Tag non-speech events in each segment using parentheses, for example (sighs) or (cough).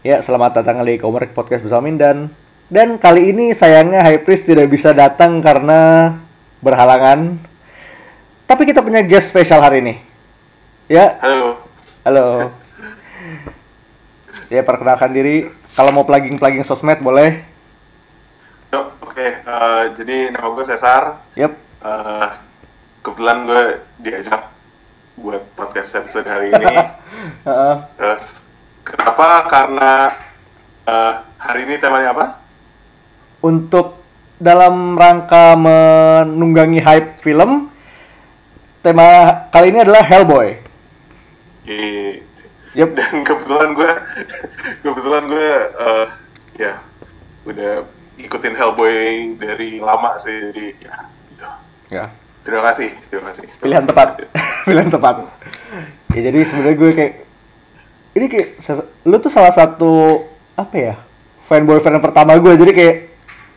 Ya, selamat datang di Komrek Podcast bersama Mindan. Dan kali ini sayangnya High Priest tidak bisa datang karena berhalangan. Tapi kita punya guest spesial hari ini. Ya, Halo. halo. Ya, perkenalkan diri. Kalau mau plugging-plugging sosmed boleh. Oke. eh, jadi nama gue Cesar. Yap. Eh, kebetulan gue diajak buat podcast episode hari ini. (laughs) Heeh. Terus kenapa? Karena eh, hari ini temanya apa? Untuk dalam rangka menunggangi hype film, tema kali ini adalah Hellboy. Di- Yap. Dan kebetulan gue, kebetulan gue, eh, ya udah ikutin Hellboy dari lama sih. Jadi ya gitu. Ya. Terima kasih, terima kasih. pilihan tepat (laughs) pilihan tepat ya jadi sebenarnya gue kayak ini kayak lu tuh salah satu apa ya fanboy fan pertama gue jadi kayak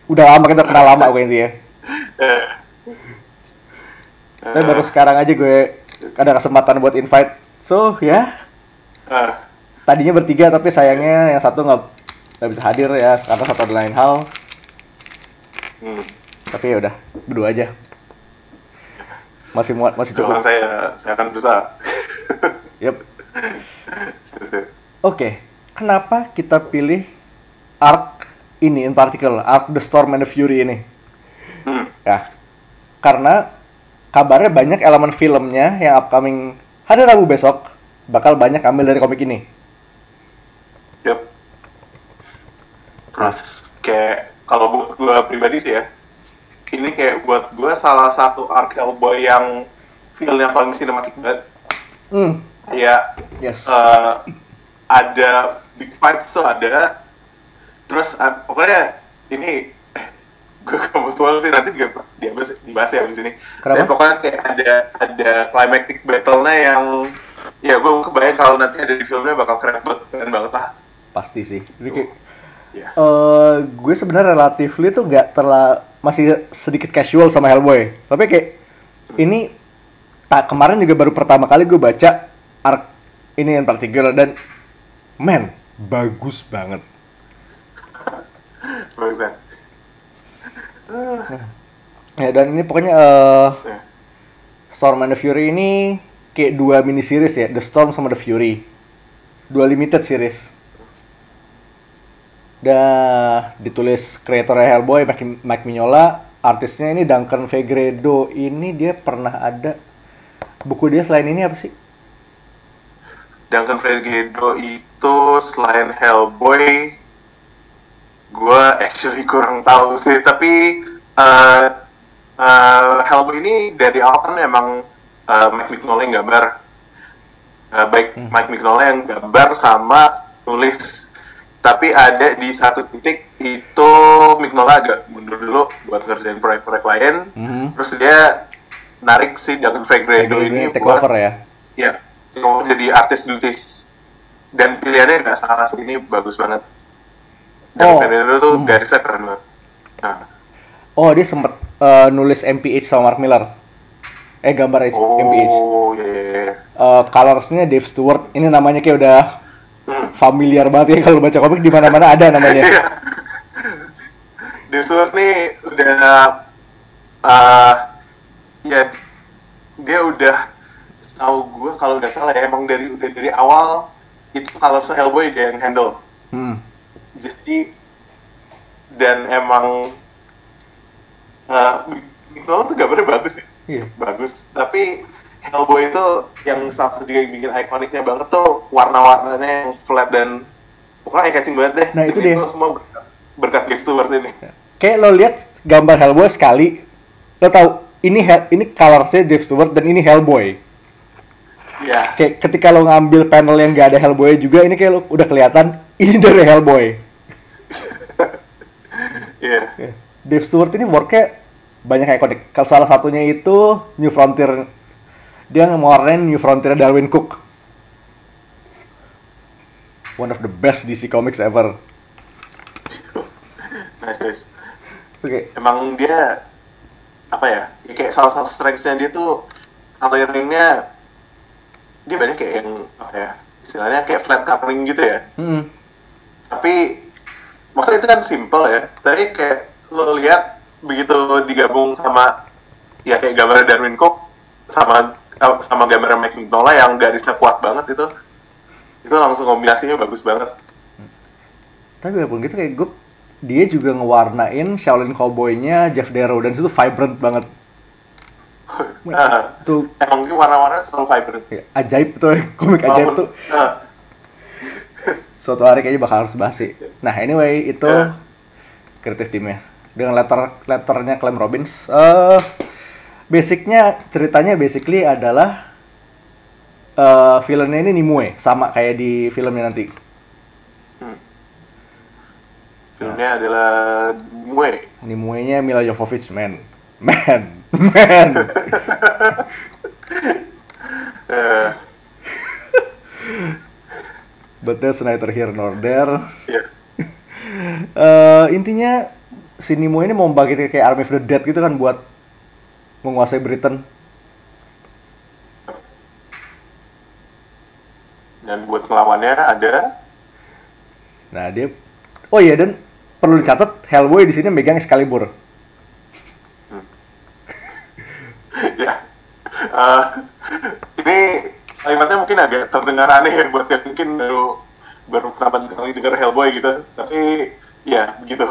udah lama kita kenal lama gue intinya. Eh, tapi baru sekarang aja gue ada kesempatan buat invite. So ya. Eh, tadinya bertiga tapi sayangnya yang satu nggak nggak bisa hadir ya karena satu ada lain hal. Hmm. tapi ya udah berdua aja. Masih muat masih cukup. saya, saya akan berusaha. yep Oke, kenapa kita pilih arc ini in particular, arc The Storm and the Fury ini? Hmm. Ya, karena kabarnya banyak elemen filmnya yang upcoming hari Rabu besok bakal banyak ambil dari komik ini. Yep. Terus kayak kalau buat gue pribadi sih ya, ini kayak buat gue salah satu arc Hellboy yang yang paling sinematik banget. Hmm, Kayak yes. eh, ada big fight tuh ada, terus eh, pokoknya ini gue gak mau spoil sih nanti juga dibahas, dibahas ya di sini. Kenapa? Tapi pokoknya kayak ada ada climactic battle-nya yang ya gue kebayang kalau nanti ada di filmnya bakal keren banget, keren banget lah. Pasti sih. Jadi kayak, Ya. eh, gue sebenarnya relatively tuh nggak terlalu masih sedikit casual sama Hellboy. Tapi kayak ini tak kemarin juga baru pertama kali gue baca arc ini in particular dan man bagus banget. (laughs) Bagus kan? (sighs) Ya dan ini pokoknya eh, Ya. Storm and the Fury ini kayak dua mini series ya, The Storm sama The Fury. Dua limited series. Dah ditulis kreatornya Hellboy, Mike, Mike Mignola, artisnya ini Duncan Fegredo. Ini dia pernah ada buku dia selain ini apa sih? Duncan Fegredo itu selain Hellboy, gue actually kurang tahu sih. Tapi eh, eh, Hellboy ini dari awal kan emang eh, Mike Mignola yang gambar. Eh, baik Hmm. Mike Mignola yang gambar sama nulis. Tapi ada di satu titik itu Mignola agak mundur dulu buat ngerjain proyek-proyek lain. Mhm. Terus dia narik si Duncan ini ini take buat over ya. Ya, mau jadi artis lutis. Dan pilihannya nggak salah sih, ini bagus banget. Dan Oh. Fernando tuh Hmm. garisnya keren banget. Nah, Oh, dia sempet eh, nulis MPH sama Mark Miller. Eh gambar MPH. oh, iya, iya, iya. Eh, colorsnya Dave Stewart. Ini namanya kayak udah Hmm. familiar banget ya kalau baca komik di mana-mana ada namanya. (laughs) Iya. Dave Stewart nih udah, uh, ya dia udah tahu gue kalau nggak salah ya emang dari udah dari awal itu kalau Hellboy dia yang handle. Hmm. jadi dan emang uh, Mignola tuh gambarnya bagus ya Iya. bagus tapi Hellboy itu yang salah satu juga yang bikin ikoniknya banget tuh warna-warnanya yang flat dan pokoknya eye catching banget deh Nah, itu dia. itu semua berkat, berkat Dave Stewart ini Kayak lo lihat gambar Hellboy sekali, lo tahu ini ini colorsnya Dave Stewart dan ini Hellboy. Ya Kayak ketika lo ngambil panel yang gak ada Hellboy juga, ini kayak lo udah kelihatan (laughs) ini dari Hellboy. (laughs) iya Ya. Dave Stewart ini worknya banyak ikonik. Kalau salah satunya itu New Frontier. Dia ngewarnain New Frontier Darwin Cook. One of the best DC Comics ever. (laughs) nice nice Oke. emang dia apa ya, ya kayak salah satu strength-nya dia tuh coloringnya dia banyak kayak yang apa ya istilahnya kayak flat covering gitu ya Hmm. tapi maksudnya itu kan simple ya tapi kayak lo lihat begitu digabung sama ya kayak gambar Darwin Cook sama eh, sama gambar Mike Mignola yang garisnya kuat banget itu itu langsung kombinasinya bagus banget Tapi walaupun gitu kayak gue dia juga ngewarnain Shaolin Cowboy-nya Jeff Darrow dan itu vibrant banget. Nah, Tuh emang warna-warna selalu vibrant ya, ajaib tuh komik ajaib tuh. nah, Suatu hari kayaknya bakal harus bahas sih. Nah anyway itu Ya. kreatif timnya dengan letter letternya Clem Robbins. eh basicnya ceritanya basically adalah eh filmnya ini Nimue sama kayak di filmnya nanti. hmm. filmnya adalah Mue Nimue-nya Mila Jovovich, man. Man. Man. Eh, (laughs) But there's neither here nor there. ya Eh intinya si Nimue ini mau membangkitkan kayak Army of the Dead gitu kan buat menguasai Britain. dan buat ngelawannya ada Nah, dia Oh iya dan perlu dicatat Hellboy di sini megang Excalibur. ya Eh, ini kalimatnya mungkin agak terdengar aneh ya buat yang mungkin baru baru pertama kali dengar Hellboy gitu tapi ya begitu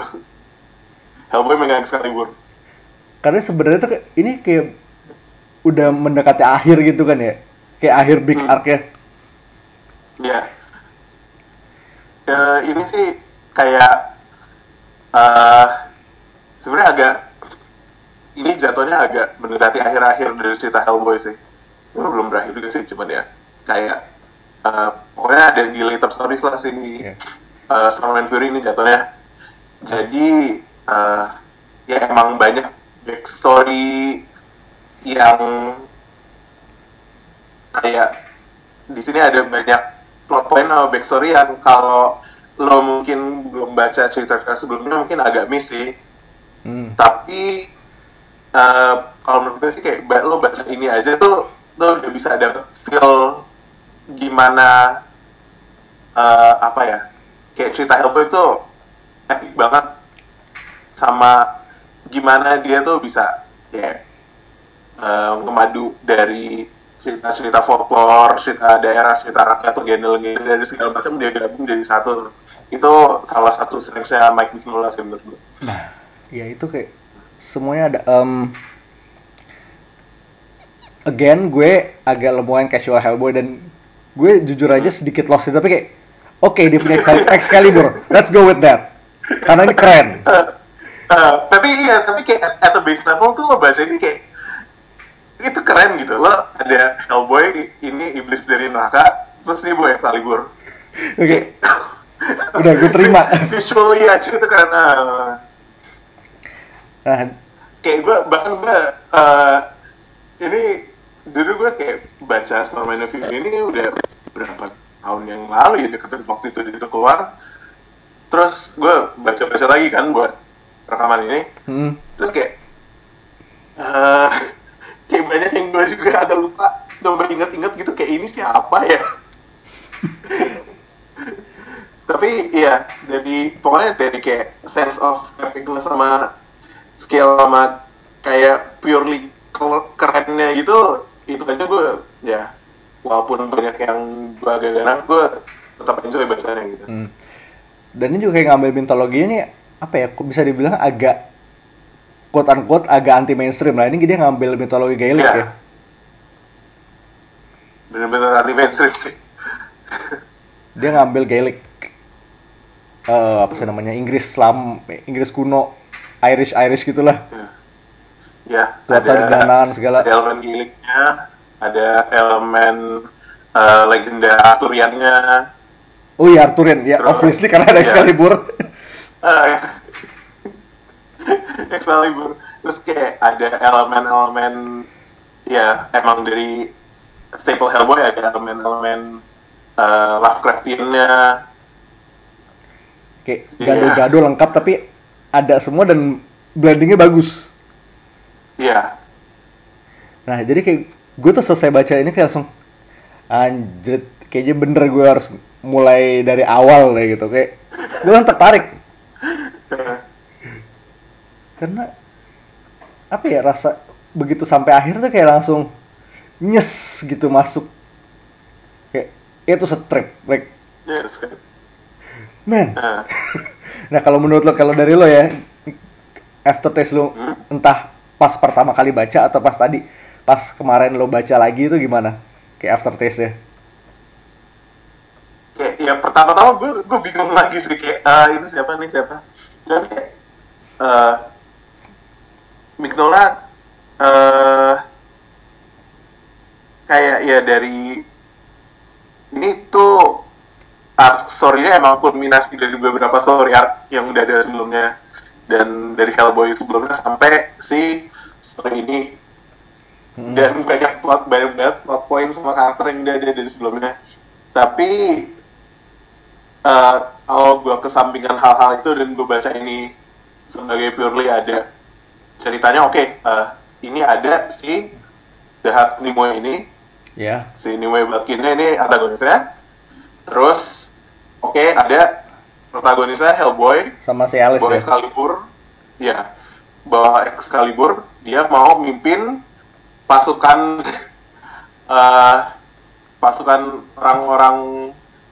Hellboy megang Excalibur Karena sebenarnya tuh ini kayak udah mendekati akhir gitu kan ya. Kayak akhir big Hmm. arc ya. ya Eh, ini sih kayak eh sebenarnya agak ini jatuhnya agak mendekati akhir-akhir dari cerita Hellboy sih itu belum berakhir juga sih cuman ya kayak eh, pokoknya ada di later stories lah sih di Iya. uh, Snowman Fury ini jatuhnya jadi eh, ya emang banyak backstory yang kayak di sini ada banyak plot point atau backstory yang kalau lo mungkin belum baca cerita-cerita sebelumnya mungkin agak miss sih Hmm. tapi eh, kalau menurut gue sih kayak lo baca ini aja tuh lo udah bisa dapet feel gimana eh, apa ya kayak cerita Hellboy itu epic banget sama gimana dia tuh bisa kayak ngemadu dari cerita-cerita folklore, cerita daerah, cerita rakyat, legenda legenda dari segala macam dia gabung jadi satu. Itu salah satu strength-nya Mike Mignola sih menurut gue. Nah, ya itu kayak semuanya ada em, again gue agak lumayan casual Hellboy dan gue jujur aja sedikit lost tapi kayak oke dia punya Excal- Excalibur, let's go with that. Karena ini keren. Eh, tapi iya, tapi kayak at the base level tuh lo baca ini kayak itu keren gitu. Lo ada Hellboy, ini iblis dari neraka, terus ini boy Excalibur. Oke, udah gue terima. (laughs) Visually aja itu karena Nah, kayak gue bahkan gue eh, ini jujur gue kayak baca Snowman of Fury ini udah berapa tahun yang lalu ya ketika waktu itu itu keluar. Terus gue baca-baca lagi kan buat rekaman ini. Hmm, terus kayak eh (laughs) kayak banyak yang gue juga agak lupa coba inget-inget gitu kayak ini siapa ya? (laughs) Tapi iya dari pokoknya dari kayak sense of epicness sama skill sama kayak purely ke- kerennya gitu itu aja gue ya walaupun banyak yang gue agak ganas gue tetap enjoy bacanya gitu hmm. Dan ini juga kayak ngambil mitologi ini apa ya? Kok bisa dibilang agak quote unquote agak anti mainstream lah. Ini dia ngambil mitologi Gaelic Iya. ya. bener-bener anti mainstream sih Dia ngambil Gaelic eh apa sih namanya? Inggris Islam, Inggris kuno, Irish Irish gitulah. ya Tuatan danaan segala. ada elemen giliknya ada elemen eh, legenda Arturiannya Oh iya Arthurian, ya Terus, obviously karena ada iya. Excalibur. Eh, (laughs) (laughs) Excalibur terus kayak ada elemen-elemen ya emang dari staple Hellboy ada elemen-elemen eh, Lovecraftiannya Kayak Iya. gado-gado lengkap tapi ada semua dan blendingnya bagus. ya Nah jadi kayak gue tuh selesai baca ini kayak langsung anjir kayaknya bener gue harus mulai dari awal deh gitu. Kayak gue kan tertarik. Karena apa ya rasa begitu sampai akhir tuh kayak langsung nyes gitu masuk. Kayak itu strip like Yes, kan? man. Nah, (laughs) nah kalau menurut lo kalau dari lo ya aftertaste lo Hmm. entah pas pertama kali baca atau pas tadi pas kemarin lo baca lagi itu gimana? Kayak aftertaste nya kayak ya pertama-tama gue gue bingung lagi sih kayak ah, ini siapa nih siapa? Dan kayak eh Mignola eh kayak ya dari ini tuh art story-nya emang kulminasi dari beberapa story art yang udah ada sebelumnya. Dan dari Hellboy sebelumnya sampai si story ini. Hmm. dan banyak plot banyak banget plot point sama karakter yang udah ada dari sebelumnya. Tapi eh kalau gue kesampingkan hal-hal itu dan gue baca ini sebagai purely ada ceritanya oke eh, ini ada si jahat Nimue ini. Ya. Si Nimue Blakinnya ini antagonisnya. Terus oke ada protagonisnya Hellboy. Sama si Alice bawa ya? Excalibur. Ya bawa Excalibur dia mau mimpin pasukan (laughs) eh pasukan orang-orang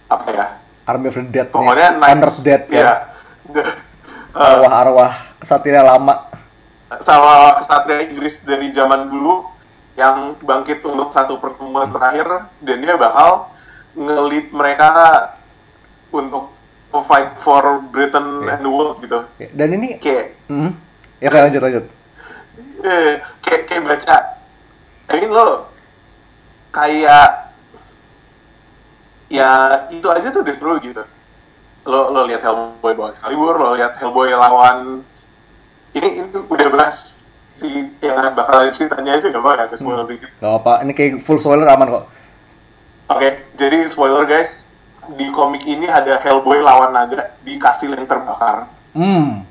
apa ya? Army of the Dead pokoknya Knights. Dead ya? Ya (laughs) Eh, arwah-arwah kesatria lama. sama kesatria Inggris dari zaman dulu yang bangkit untuk satu pertemuan terakhir. Dan dia bakal ngelit mereka untuk fight for Britain Iya. and the world gitu. Ya, dan ini kayak Hmm. ya kayak lanjut lanjut. Eh, kayak kayak baca I mean lo kayak ya itu aja tuh udah seru gitu. Lo lo lihat Hellboy bawa Excalibur lo lihat Hellboy lawan ini ini udah bahas si yang bakal ceritanya aja gak apa-apa ke spoiler dikit. Gak apa ini kayak full spoiler aman kok. Oke jadi spoiler guys di komik ini ada Hellboy lawan naga di kastil yang terbakar. Hmm.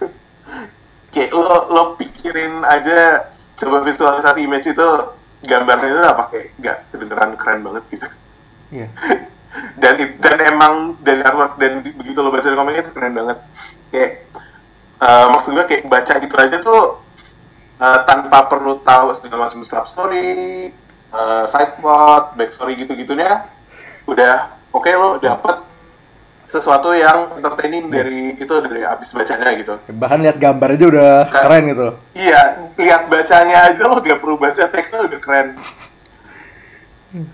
(laughs) Kayak lo lo pikirin aja coba visualisasi image itu gambarnya itu apa? Kayak nggak kedengeran keren banget gitu. Iya. (laughs) Dan it- dan emang dari artwork dan begitu lo baca di komiknya itu keren banget. Kayak eh, maksud gue kayak baca itu aja tuh eh, tanpa perlu tahu segala macam sub story eh, side plot back story gitu gitunya udah oke lo dapet sesuatu yang entertaining dari itu dari abis bacanya gitu bahkan lihat gambar aja udah Kan. keren gitu Iya, lihat bacanya aja lo gak perlu baca teksnya udah keren.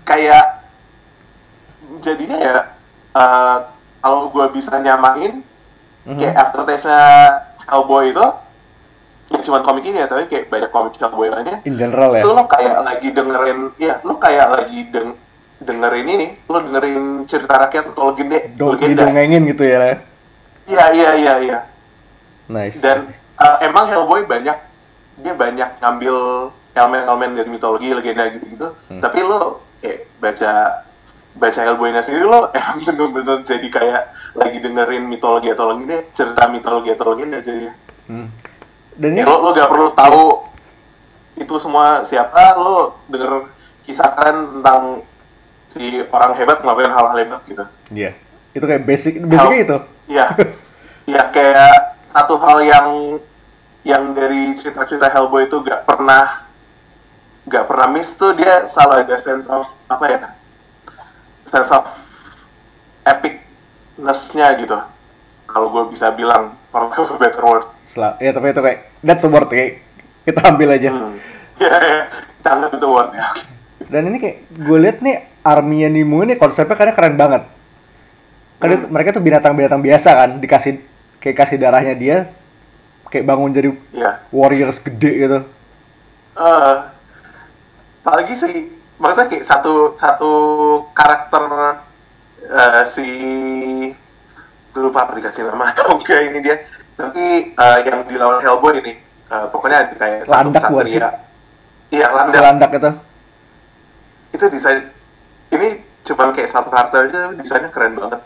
Kayak jadinya ya eh, kalau gue bisa nyamain Mhm. kayak aftertaste-nya Hellboy itu ya cuma komik ini ya tapi kayak banyak komik Hellboy lainnya in general ya itu lo kayak lagi dengerin ya lo kayak lagi deng dengerin ini lo dengerin cerita rakyat atau legenda Do legenda? didongengin gitu ya iya iya iya iya. Nice. Dan uh, emang Hellboy banyak dia banyak ngambil elemen-elemen dari mitologi legenda gitu-gitu. Hmm. tapi lo kayak baca baca Hellboy-nya sendiri lo emang (laughs) bener-bener jadi kayak lagi dengerin mitologi atau legenda cerita mitologi atau legenda jadi Hmm. dan ya, lo lo gak perlu tahu itu semua siapa lo denger kisah keren tentang si orang hebat ngelakuin hal-hal hebat gitu. Iya. Itu kayak basic basicnya itu? Iya, (laughs) iya kayak satu hal yang yang dari cerita-cerita Hellboy itu gak pernah gak pernah miss tuh dia selalu ada sense of apa ya? Sense of epicness-nya gitu. Kalau gue bisa bilang for lack better word. Sel- ya tapi itu kayak that's a word kayak kita ambil aja. Hmm. (laughs) ya ya, kita anggap itu word ya dan ini kayak gue lihat nih arminya Nemo ini konsepnya karena keren banget karena Hmm. mereka tuh binatang-binatang biasa kan dikasih kayak kasih darahnya dia kayak bangun jadi Iya. warriors gede gitu Eh, apalagi sih maksudnya kayak satu satu karakter eh, si lupa apa dikasih nama (laughs) enggak ini dia tapi eh, yang dilawan Hellboy ini eh, pokoknya ada kayak satu Landak ksatria. sih? iya si landak landak itu itu desain ini cuma kayak satu karakter aja tapi desainnya keren banget.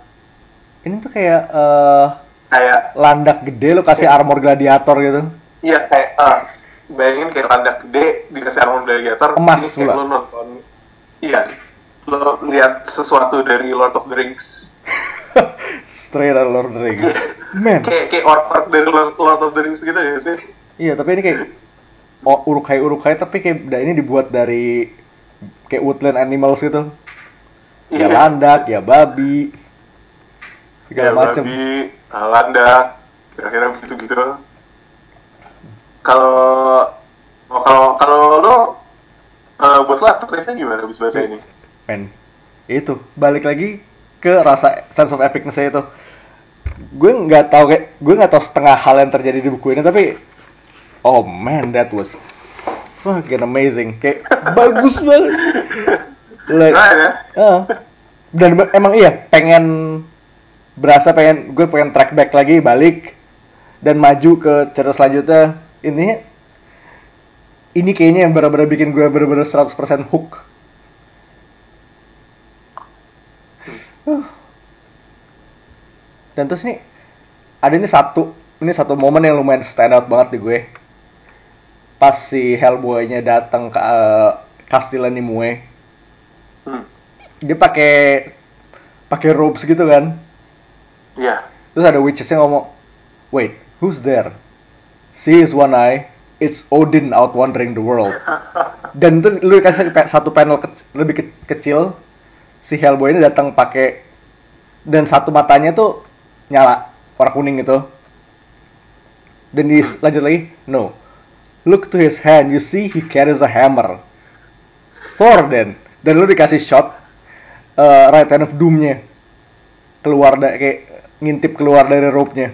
Ini tuh kayak eh, kayak landak gede lo kasih armor gladiator gitu. Iya kayak eh, bayangin kayak landak gede dikasih armor gladiator Emas ini kayak lu nonton. Iya lo lihat sesuatu dari Lord of the Rings. (laughs) Straight out Lord of the Rings. Man, kayak kayak dari Lord, Lord of the Rings gitu ya sih. Iya tapi ini kayak urukai-urukai tapi kayak ini dibuat dari kayak woodland animals gitu. Ya landak, ya babi, segala ya, macem. babi, uh, landak, kira-kira begitu-gitu. Kalau oh, kalau kalau lo uh, buat lo aftertaste-nya gimana habis bahasa ini? Men, itu balik lagi ke rasa sense of epicness itu. Gue nggak tahu kayak gue nggak tahu setengah hal yang terjadi di buku ini tapi oh man that was fucking amazing kayak bagus banget. (laughs) Like, Nah, ya. ah. dan emang iya pengen berasa pengen gue pengen track back lagi balik dan maju ke cerita selanjutnya ini ini kayaknya yang benar-benar bikin gue benar-benar 100% hook Huh. dan terus nih ada ini satu ini satu momen yang lumayan stand out banget di gue pas si Hellboy-nya datang ke uh, Castilla Nimue Hmm. dia pakai pakai robes gitu kan? Iya. terus ada witches-nya ngomong wait who's there? See is one eye. It's Odin out wandering the world. (laughs) Dan itu lu kasih satu panel kec- lebih ke- kecil. Si Hellboy ini datang pakai dan satu matanya tuh nyala warna kuning gitu. Dan di lanjut lagi no. Look to his hand. You see he carries a hammer. Thor then dan lu dikasih shot uh, right hand of doomnya. Keluar dari kayak ngintip keluar dari rope-nya.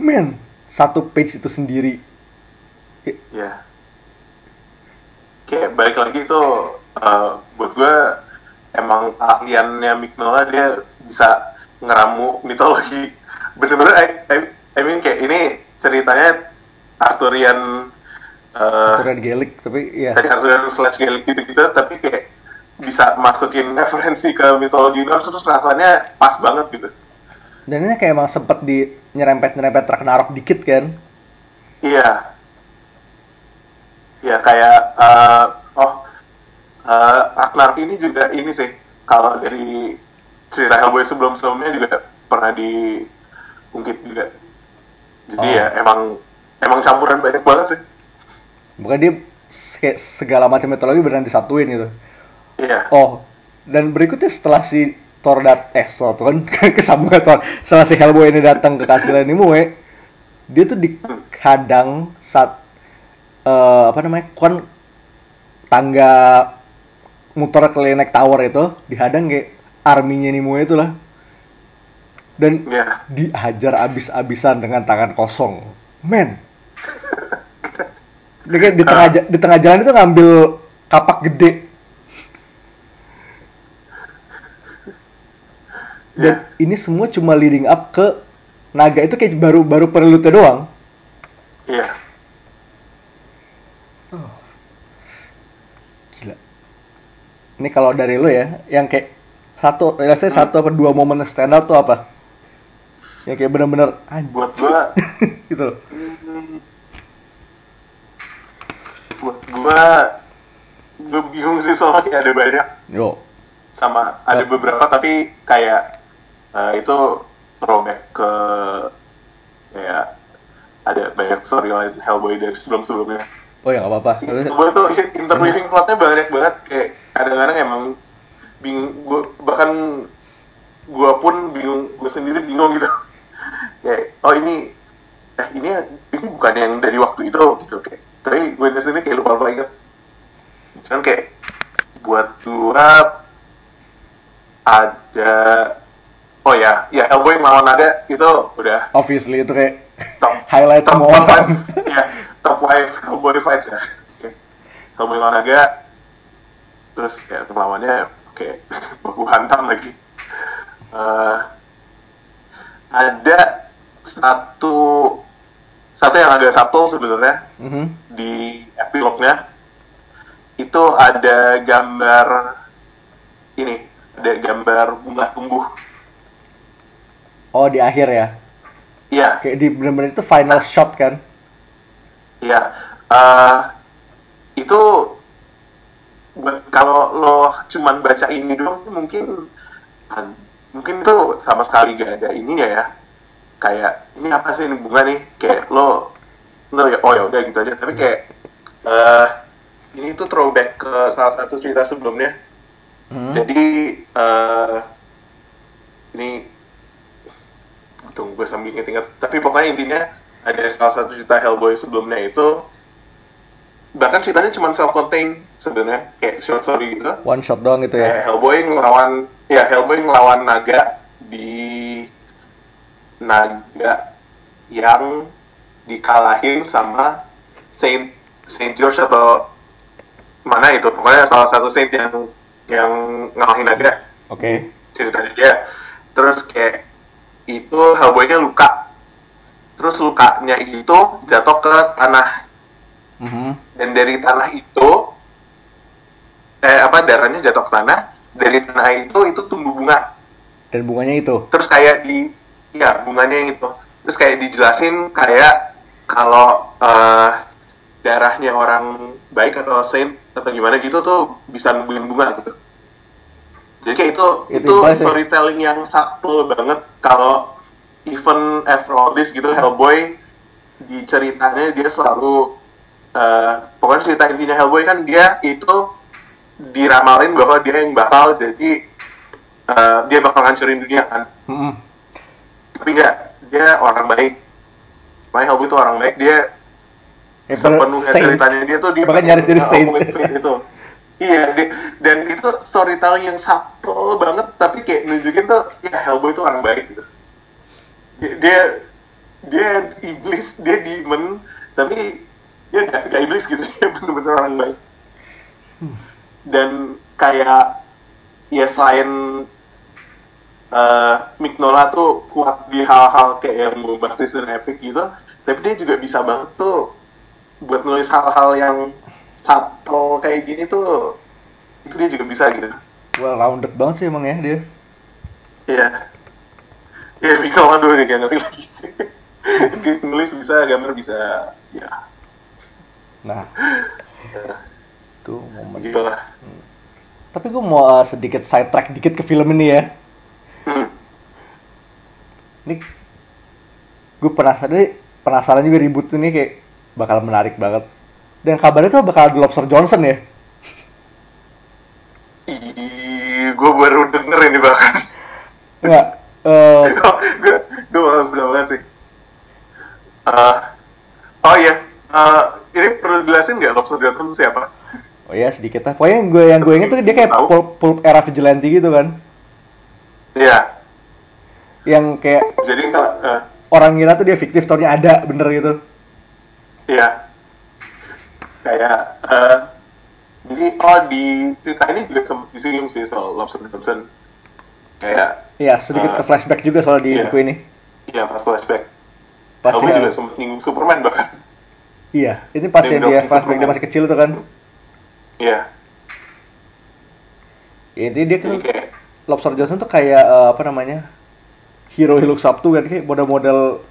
Man satu page itu sendiri. Iya. Kayak balik lagi itu uh, buat gue emang ahliannya Mignola dia bisa ngeramu mitologi. Bener-bener I, I, I mean kayak ini ceritanya Arthurian uh, aturan Gaelic tapi ya tadi Arthurian slash Gaelic gitu-gitu tapi kayak bisa masukin (laughs) referensi ke mitologi Norse terus rasanya pas banget gitu dan ini kayak emang sempet di nyerempet nyerempet Ragnarok dikit kan Iya. Ya kayak eh, oh eh, Ragnarok ini juga ini sih kalau dari cerita Hellboy sebelum-sebelumnya juga pernah diungkit juga. Jadi Oh. ya emang emang campuran banyak banget sih. Bukan dia kayak segala macam mitologi beneran disatuin gitu. Iya. oh dan berikutnya setelah si Thor dat eh Thor tuh (laughs) kan kesambungan Thor. Setelah si Hellboy ini datang ke Castilla Nimue dia tuh dihadang saat eh, apa namanya kon tangga muter ke Lenek Tower itu dihadang kayak arminya Nimue itu lah dan Iya. dihajar abis-abisan dengan tangan kosong. Men (laughs) dia di tengah ja- di tengah jalan itu ngambil kapak gede. Dan Iya. ini semua cuma leading up ke naga. Itu kayak baru baru prelude doang. Iya. gila. Ini kalau dari lo ya yang kayak satu let's say satu apa dua momen stand out tuh apa? Yang kayak bener-bener Buat gua (laughs) gitu loh. Hmm. Buat gua gue bingung sih soalnya kayak ada banyak. Yo. Sama ada Oh. beberapa tapi kayak eh, itu throwback ke kayak ada banyak storyline Hellboy dari sebelum-sebelumnya. oh ya nggak apa-apa. Gue tuh interweaving plotnya banyak banget kayak kadang-kadang emang bingung gue bahkan gue pun bingung gue sendiri bingung gitu. (laughs) Kayak oh ini eh ini ini bukan yang dari waktu itu gitu kayak tapi gue sendiri kayak lupa lupa ingat cuman kayak buat gue ada oh ya ya Hellboy melawan naga itu udah obviously itu kayak top (laughs) highlight top semua. orang (laughs) ya top five Hellboy fights ya. Oke. Hellboy lawan naga terus ya lawannya oke (laughs) baku hantam lagi. Eh, ada satu satu yang agak subtle sebenarnya Mhm. di epilognya itu ada gambar ini ada gambar bunga tumbuh. Oh di akhir ya? Iya. Kayak di bener-bener itu final shot kan? Iya, eh, itu buat kalau lo cuman baca ini doang mungkin mungkin itu sama sekali gak ada ininya ya kayak ini apa sih ini bunga nih? Kayak lo no ya oh ya udah gitu aja. Tapi kayak eh ini tuh throwback ke salah satu cerita sebelumnya. Hmm. jadi eh ini tunggu gue sambil inget-inget tapi pokoknya intinya ada salah satu cerita Hellboy sebelumnya itu bahkan ceritanya cuma self contained sebenarnya. Kayak short story gitu. One shot doang gitu ya. Hellboy ngelawan ya Hellboy ngelawan naga di naga yang dikalahin sama Saint Saint George atau mana itu? Pokoknya salah satu saint yang yang ngalahin naga. Oke. ceritanya dia. Terus kayak itu Hellboy-nya luka. Terus lukanya itu jatuh ke tanah. Mhm. dan dari tanah itu eh apa darahnya jatuh ke tanah. Dari tanah itu itu tumbuh bunga. Dan bunganya itu. terus kayak di ya bunganya yang itu terus kayak dijelasin kayak kalau eh, darahnya orang baik atau saint atau gimana gitu tuh bisa numbuhin bunga gitu jadi kayak itu Itu itu ya? storytelling yang subtle banget kalau even this gitu Hellboy di ceritanya dia selalu eh, pokoknya cerita intinya Hellboy kan dia itu diramalin bahwa dia yang bakal jadi eh, dia bakal ngancurin dunia kan Mhm. Tapi enggak dia orang baik. Makanya Hellboy itu orang baik dia Eh, sepenuhnya saint. ceritanya. Dia tuh dia Bahkan nyaris jadi saint. itu. (laughs) Iya dia- dan itu storytelling yang subtle banget tapi kayak nunjukin tuh ya Hellboy itu orang baik gitu. Dia dia, dia iblis dia demon tapi dia gak, gak iblis gitu (laughs) dia bener-bener orang baik. Dan kayak ya selain uh, Mignola tuh kuat di hal-hal kayak yang bombastis dan epic gitu tapi dia juga bisa banget tuh buat nulis hal-hal yang subtle kayak gini tuh itu dia juga bisa gitu Well rounded banget sih emang ya dia. Iya. Ya, Mignola dulu nih, gak ngerti lagi sih. (laughs) Dia nulis bisa, gambar bisa, ya, Nah, itu momen. gitu lah. Tapi gue mau uh, sedikit sidetrack dikit ke film ini ya. Ini gue penasaran penasaran juga ribut ini kayak bakal menarik banget. Dan kabarnya tuh bakal ada Lobster Johnson ya. Ih, gue baru denger ini bahkan. Enggak. eh gue gue malas banget sih. Eh, oh iya, Eh, ini perlu jelasin nggak Lobster Johnson siapa? oh ya sedikit lah. Pokoknya yang gue yang gue inget tuh dia kayak pulp, pulp era vigilante gitu kan. Iya, Yang kayak jadi kalau eh, orang ngira tuh dia fiktif, taunya ada bener gitu. Iya. Kayak eh jadi oh di cerita ini juga sempat disinggung sih soal Lobster Johnson. Kayak Iya, sedikit Eh, ke flashback juga soal di iya. buku ini. iya pas flashback. Pas ya- juga sempat nyinggung Superman bahkan. Iya, ini pas Yang dia flashback dia Superman. masih kecil tuh kan. Iya. Ya, intinya dia kan Jadi Lobster Johnson tuh kayak eh, apa namanya? Hero up to kan kayak model-model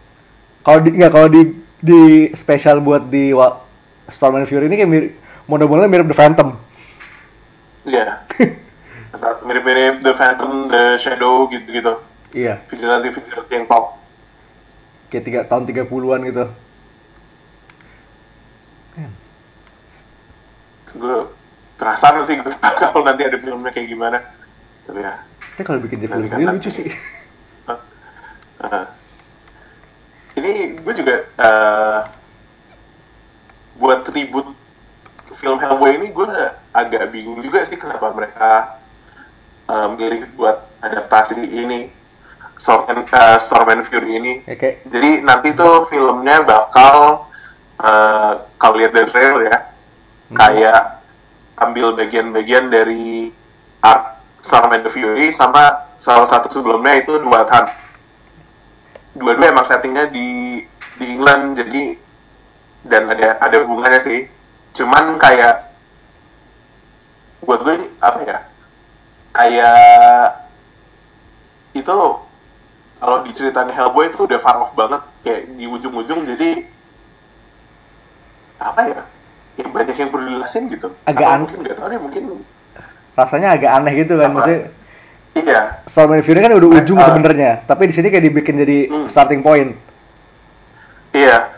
kalau di nggak kalau di di spesial buat di Wa- Storm and Fury ini kayak mirip, model-modelnya mirip The Phantom. iya. Antara (laughs) Mirip-mirip The Phantom, The Shadow gitu-gitu. Iya, Vigilante vigilante yang pop. kayak tiga tahun 30-an gitu. Man, Gue penasaran nanti gue kalau (laughs) nanti ada filmnya kayak gimana. Tapi ya. Tapi kalau bikin dia film ini kan lucu sih. Uh, ini gue juga eh, buat ribut film Hellboy ini gue agak bingung juga sih kenapa mereka eh, milih buat adaptasi ini Storm and, eh, Storm and Fury ini. Ya kayak Jadi nanti tuh filmnya bakal eh, kalau lihat dari trailer ya kayak ambil bagian-bagian dari art Storm and Fury sama salah satu sebelumnya itu Wild Hunt. Dua-dua emang settingnya di di England jadi dan ada ada hubungannya sih. Cuman kayak buat gue ini apa ya? Kayak itu kalau di ceritanya Hellboy itu udah far off banget kayak di ujung-ujung jadi apa ya ya banyak yang perlu dijelasin gitu. Agak Atau an- mungkin nggak tahu deh mungkin rasanya agak aneh gitu kan Apa? maksudnya iya Storm and Fury kan udah ujung Eh, sebenarnya tapi di sini kayak dibikin jadi Hmm. starting point iya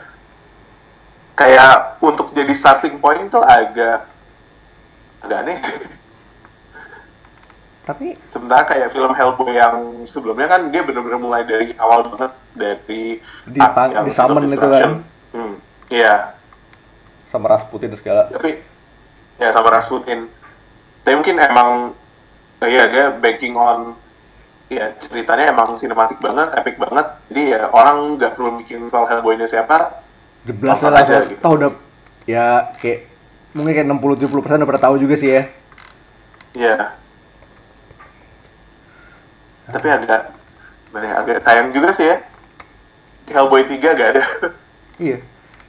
kayak untuk jadi starting point tuh agak agak aneh. tapi Sementara kayak film Hellboy yang sebelumnya kan dia bener-bener mulai dari awal banget dari Di art pang- yang di summon itu kan. Hmm, iya. sama Rasputin segala Tapi ya sama Rasputin. Tapi mungkin emang eh, ya dia banking on ya ceritanya emang sinematik banget, epic banget. Jadi ya orang nggak perlu mikirin soal Hellboy-nya siapa. jeblasnya Nonton aja gitu. tau udah ya kayak mungkin kayak 60 70 persen udah pada tahu juga sih ya Iya. Tapi agak ya, agak sayang juga sih ya. Di Hellboy 3 gak ada. iya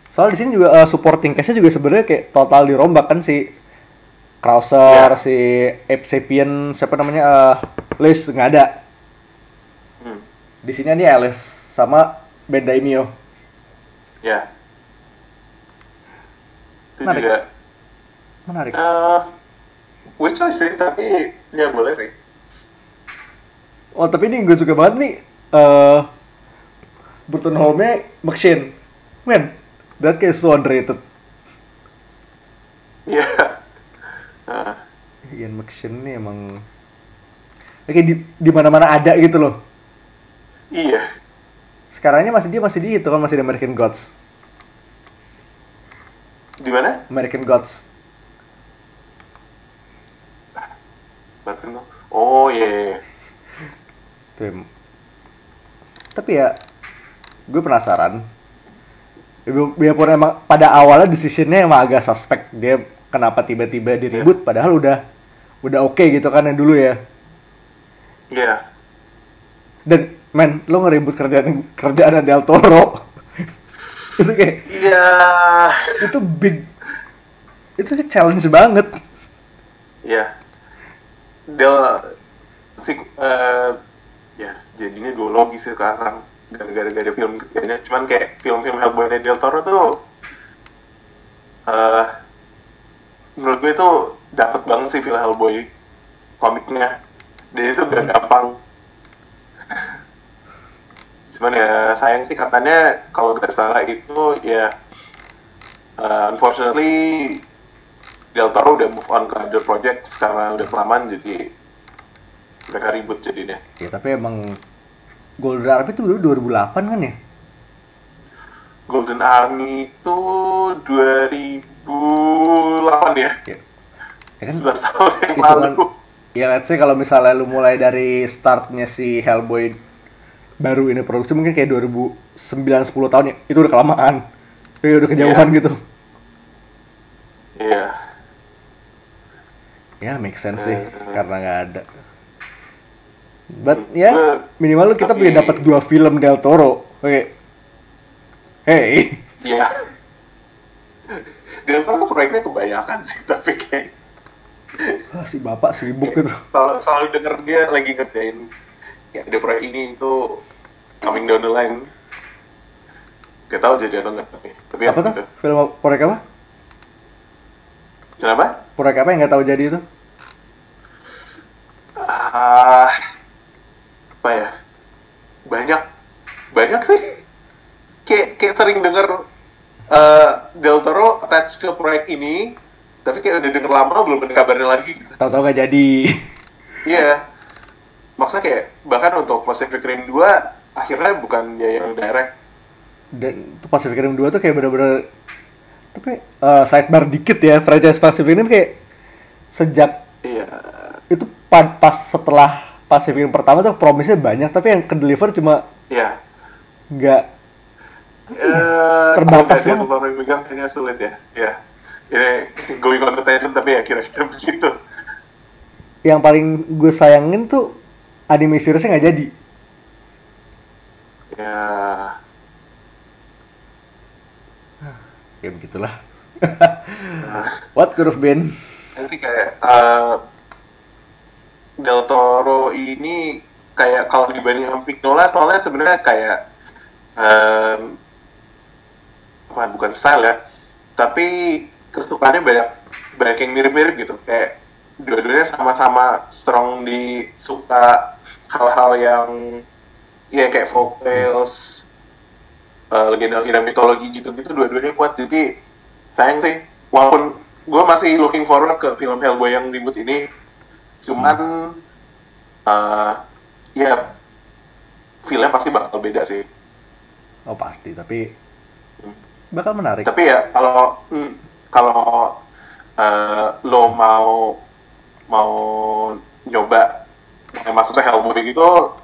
soal di sini juga eh, supporting cast-nya juga sebenarnya kayak total dirombak kan si Krauser, Iya. si Ape Sapien, siapa namanya eh Liz nggak ada. Hmm. Di sini ini Alice sama Ben Daimio. Ya. Itu Menarik. juga Menarik. eh weird choice sih, tapi ya boleh sih. Oh tapi ini gue suka banget nih. eh Burton Home-nya McShane. Men, that kayak so underrated. Iya. Nah, Ian McShane ini emang kayak di di mana-mana ada gitu loh. iya. Sekarangnya masih dia masih di itu kan masih di American Gods. Di mana? American Gods. Oh iya. iya, iya. Tuh, em- Tapi ya gue penasaran. Bi- Biarpun emang pada awalnya decisionnya emang agak suspek dia kenapa tiba-tiba diribut padahal udah udah oke gitu kan yang dulu ya. Iya. Dan men, lo ngeribut kerjaan kerjaan Del Toro. (laughs) itu kayak Iya. itu big itu challenge banget. Iya. Dia si eh, ya jadinya duologi sekarang gara-gara gak ada film ketiganya cuman kayak film-film Hellboy dari Del Toro tuh eh menurut gue itu dapat banget sih film Hellboy komiknya. Dan itu gak gampang. Cuman ya sayang sih katanya kalau gak salah itu ya eh, unfortunately Del Toro udah move on ke other project karena udah kelamaan jadi mereka ribut jadinya. Ya tapi emang Golden Army itu dulu 2008 kan ya? Golden Army itu 2008 ya Ya, ya kan 11 tahun yang Hitungan- lalu Ya let's say kalau misalnya lu mulai dari startnya si Hellboy baru ini produksi mungkin kayak 2009 10 tahun ya. Itu udah kelamaan. Ya udah kejauhan Iya. gitu. iya Ya make sense sih Eh. karena nggak ada. But ya Gue- minimal lu kita tapi- punya dapat dua film Del Toro. Oke. Hey. iya Del (laughs) Toro proyeknya kebanyakan sih (laughs) tapi kayak Wah, si bapak sibuk gitu. selalu, selalu denger dia lagi ngerjain ya ada proyek ini itu coming down the line gak tahu jadi atau enggak tapi tapi Apa tuh? gitu. Film proyek apa? kenapa Proyek apa yang nggak tahu jadi itu? ah apa ya banyak banyak sih kayak kayak sering denger eh, Del Toro attach ke proyek ini tapi kayak udah denger lama belum ada kabarnya lagi gitu. Tahu-tahu nggak jadi. Iya. Maksudnya kayak bahkan untuk Pacific Rim 2 akhirnya bukan dia yang direct. dan Pacific Rim 2 tuh kayak bener-bener tapi eh, sidebar dikit ya franchise Pacific Rim kayak sejak Iya. itu pa- pas setelah Pacific Rim pertama tuh promise-nya banyak tapi yang ke deliver cuma Iya. nggak Eh, Terbatas kalau Toro yang megang kayaknya sulit ya. Iya. Ini (laughs) going on the tangent tapi ya kira-kira (laughs) begitu. yang paling gue sayangin tuh anime seriesnya nggak jadi Ya. ya begitulah Nah, (laughs) what could have been sih kayak eh, Del Toro ini kayak kalau dibanding sama Pignola soalnya sebenarnya kayak em, apa bukan style ya. Tapi kesukaannya banyak banyak yang mirip-mirip gitu. Kayak dua-duanya sama-sama strong di suka hal-hal yang ya kayak folk tales uh, legenda-legenda mitologi gitu-gitu dua-duanya kuat. Jadi sayang sih. Walaupun gue masih looking forward ke film Hellboy yang ribut ini. Cuman uh, ya filmnya pasti bakal beda sih. Oh pasti. Tapi bakal menarik tapi ya kalau hmm, kalau uh, lo mau mau nyoba yang masuk ke Hellboy gitu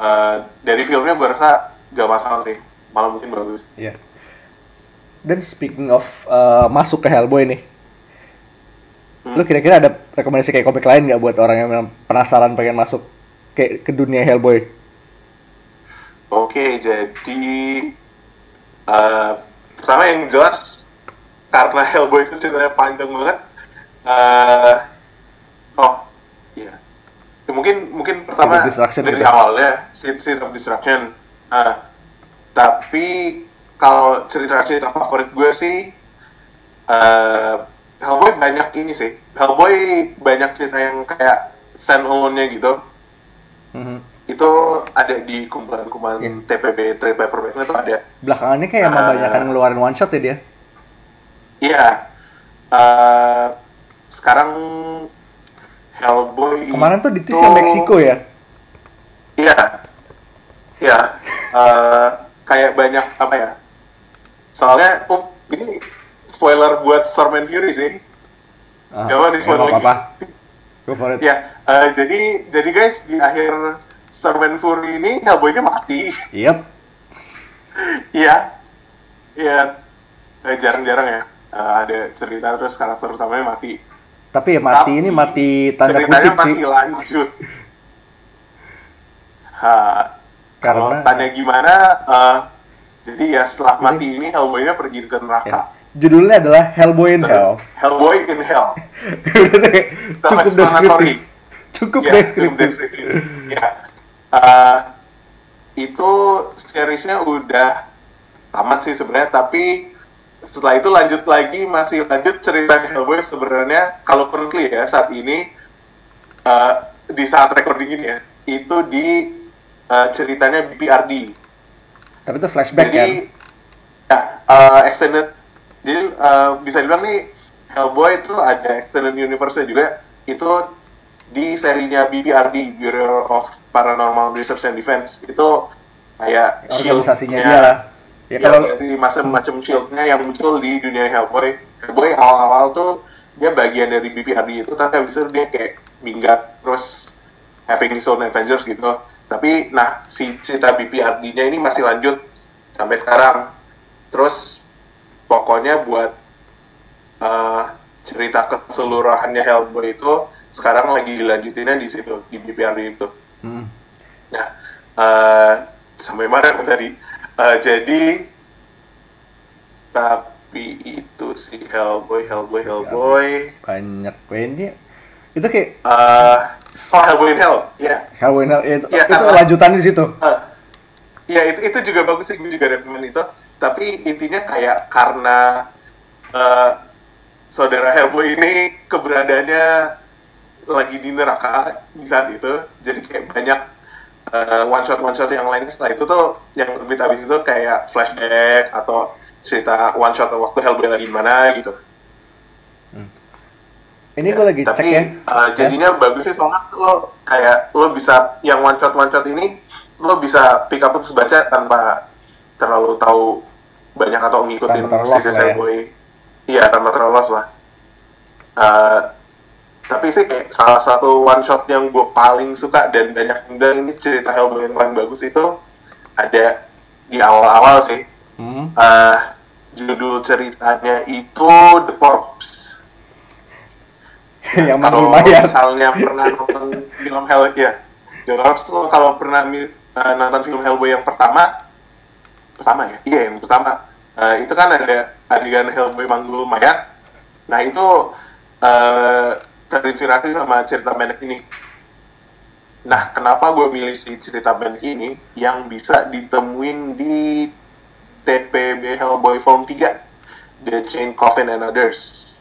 uh, dari filmnya gue rasa gak masalah sih malah mungkin bagus iya yeah. dan speaking of uh, masuk ke Hellboy nih hmm. lo kira-kira ada rekomendasi kayak komik lain nggak buat orang yang penasaran pengen masuk ke ke dunia Hellboy oke jadi uh, pertama yang jelas karena Hellboy itu ceritanya panjang banget uh, oh iya. Ya, mungkin mungkin pertama dari ya. awalnya Seed, Seed of Destruction. Uh, tapi kalau cerita-cerita favorit gue sih uh, Hellboy banyak ini sih. Hellboy banyak cerita yang kayak stand alone-nya gitu mm-hmm. itu ada di kumpulan-kumpulan yeah. TPB Trade Paperback itu ada. Belakangannya kayak uh, banyak ngeluarin one shot ya dia? Iya. Uh, sekarang Hellboy kemarin tuh di itu... yang Meksiko ya? Iya. Iya. Uh, kayak banyak apa ya? Soalnya oh, ini spoiler buat Storm and Fury sih. Ah, gak apa Go for it. ya uh, jadi jadi guys di akhir Storm and Fury ini Hellboy-nya mati. Yep. Iya. Iya. Eh, jarang-jarang ya uh, ada cerita terus karakter utamanya mati. Tapi ya mati Tapi, ini mati tanda kutip sih. masih lanjut. (laughs) Ha, kalau tanya gimana uh, jadi ya setelah mati ini Hellboy-nya pergi ke neraka. Ya. Judulnya adalah Hellboy in Hell. (laughs) Hellboy in Hell. Cukup deskriptif. cukup ya, deskriptif. ya. Uh, itu seriesnya udah tamat sih sebenarnya tapi setelah itu lanjut lagi masih lanjut cerita Hellboy sebenarnya. Kalau currently ya saat ini uh, di saat recording ini ya itu di uh, ceritanya BPRD. Tapi itu flashback jadi, kan? Ya, uh, extended. Jadi uh, bisa dibilang nih Hellboy itu ada extended universe juga. Itu di serinya BPRD Bureau of Paranormal Research and Defense. Itu kayak organisasinya dia lah. Ya, ya kalau di macam-macam shieldnya yang muncul di dunia Hellboy. Hellboy awal-awal tuh dia bagian dari BPRD itu tapi habis itu dia kayak minggat terus having his own adventures gitu. Tapi nah si cerita BPRD-nya ini masih lanjut sampai sekarang. Terus pokoknya buat uh, cerita keseluruhannya Hellboy itu sekarang lagi dilanjutinnya di situ di BPRD itu hmm. nah uh, sampai mana tadi Uh, jadi tapi itu si Hellboy, Hellboy, Hellboy. Banyak ini itu kayak uh, oh Hellboy in Hell, ya. Yeah. Hellboy in Hell, itu, yeah, itu karena, lanjutan di situ. Uh, ya itu itu juga bagus sih, gue juga rekomend itu. Tapi intinya kayak karena uh, saudara Hellboy ini keberadaannya lagi di neraka di saat itu, jadi kayak banyak uh, one shot one shot yang lainnya setelah itu tuh yang lebih habis itu kayak flashback atau cerita one shot waktu Hellboy lagi mana gitu. Hmm. Ini ya, gue lagi tapi, cek ya. Uh, jadinya ya. bagus sih soalnya lo kayak lo bisa yang one shot one shot ini lo bisa pick up terus baca tanpa terlalu tahu banyak atau ngikutin si Hellboy. Ya. Iya tanpa terlalu los lah. Uh, tapi sih kayak salah satu one shot yang gue paling suka dan banyak bilang ini cerita Hellboy yang paling bagus itu ada di awal-awal sih hmm. uh, judul ceritanya itu The Corpse (laughs) yang kalau misalnya pernah nonton film Hell ya The Corpse tuh kalau pernah uh, nonton film Hellboy yang pertama pertama ya iya yang pertama uh, itu kan ada adegan Hellboy manggul mayat nah itu uh, terinspirasi sama cerita pendek ini. Nah, kenapa gue milih si cerita pendek ini yang bisa ditemuin di TPB Hellboy Volume 3? The Chain Coffin and Others.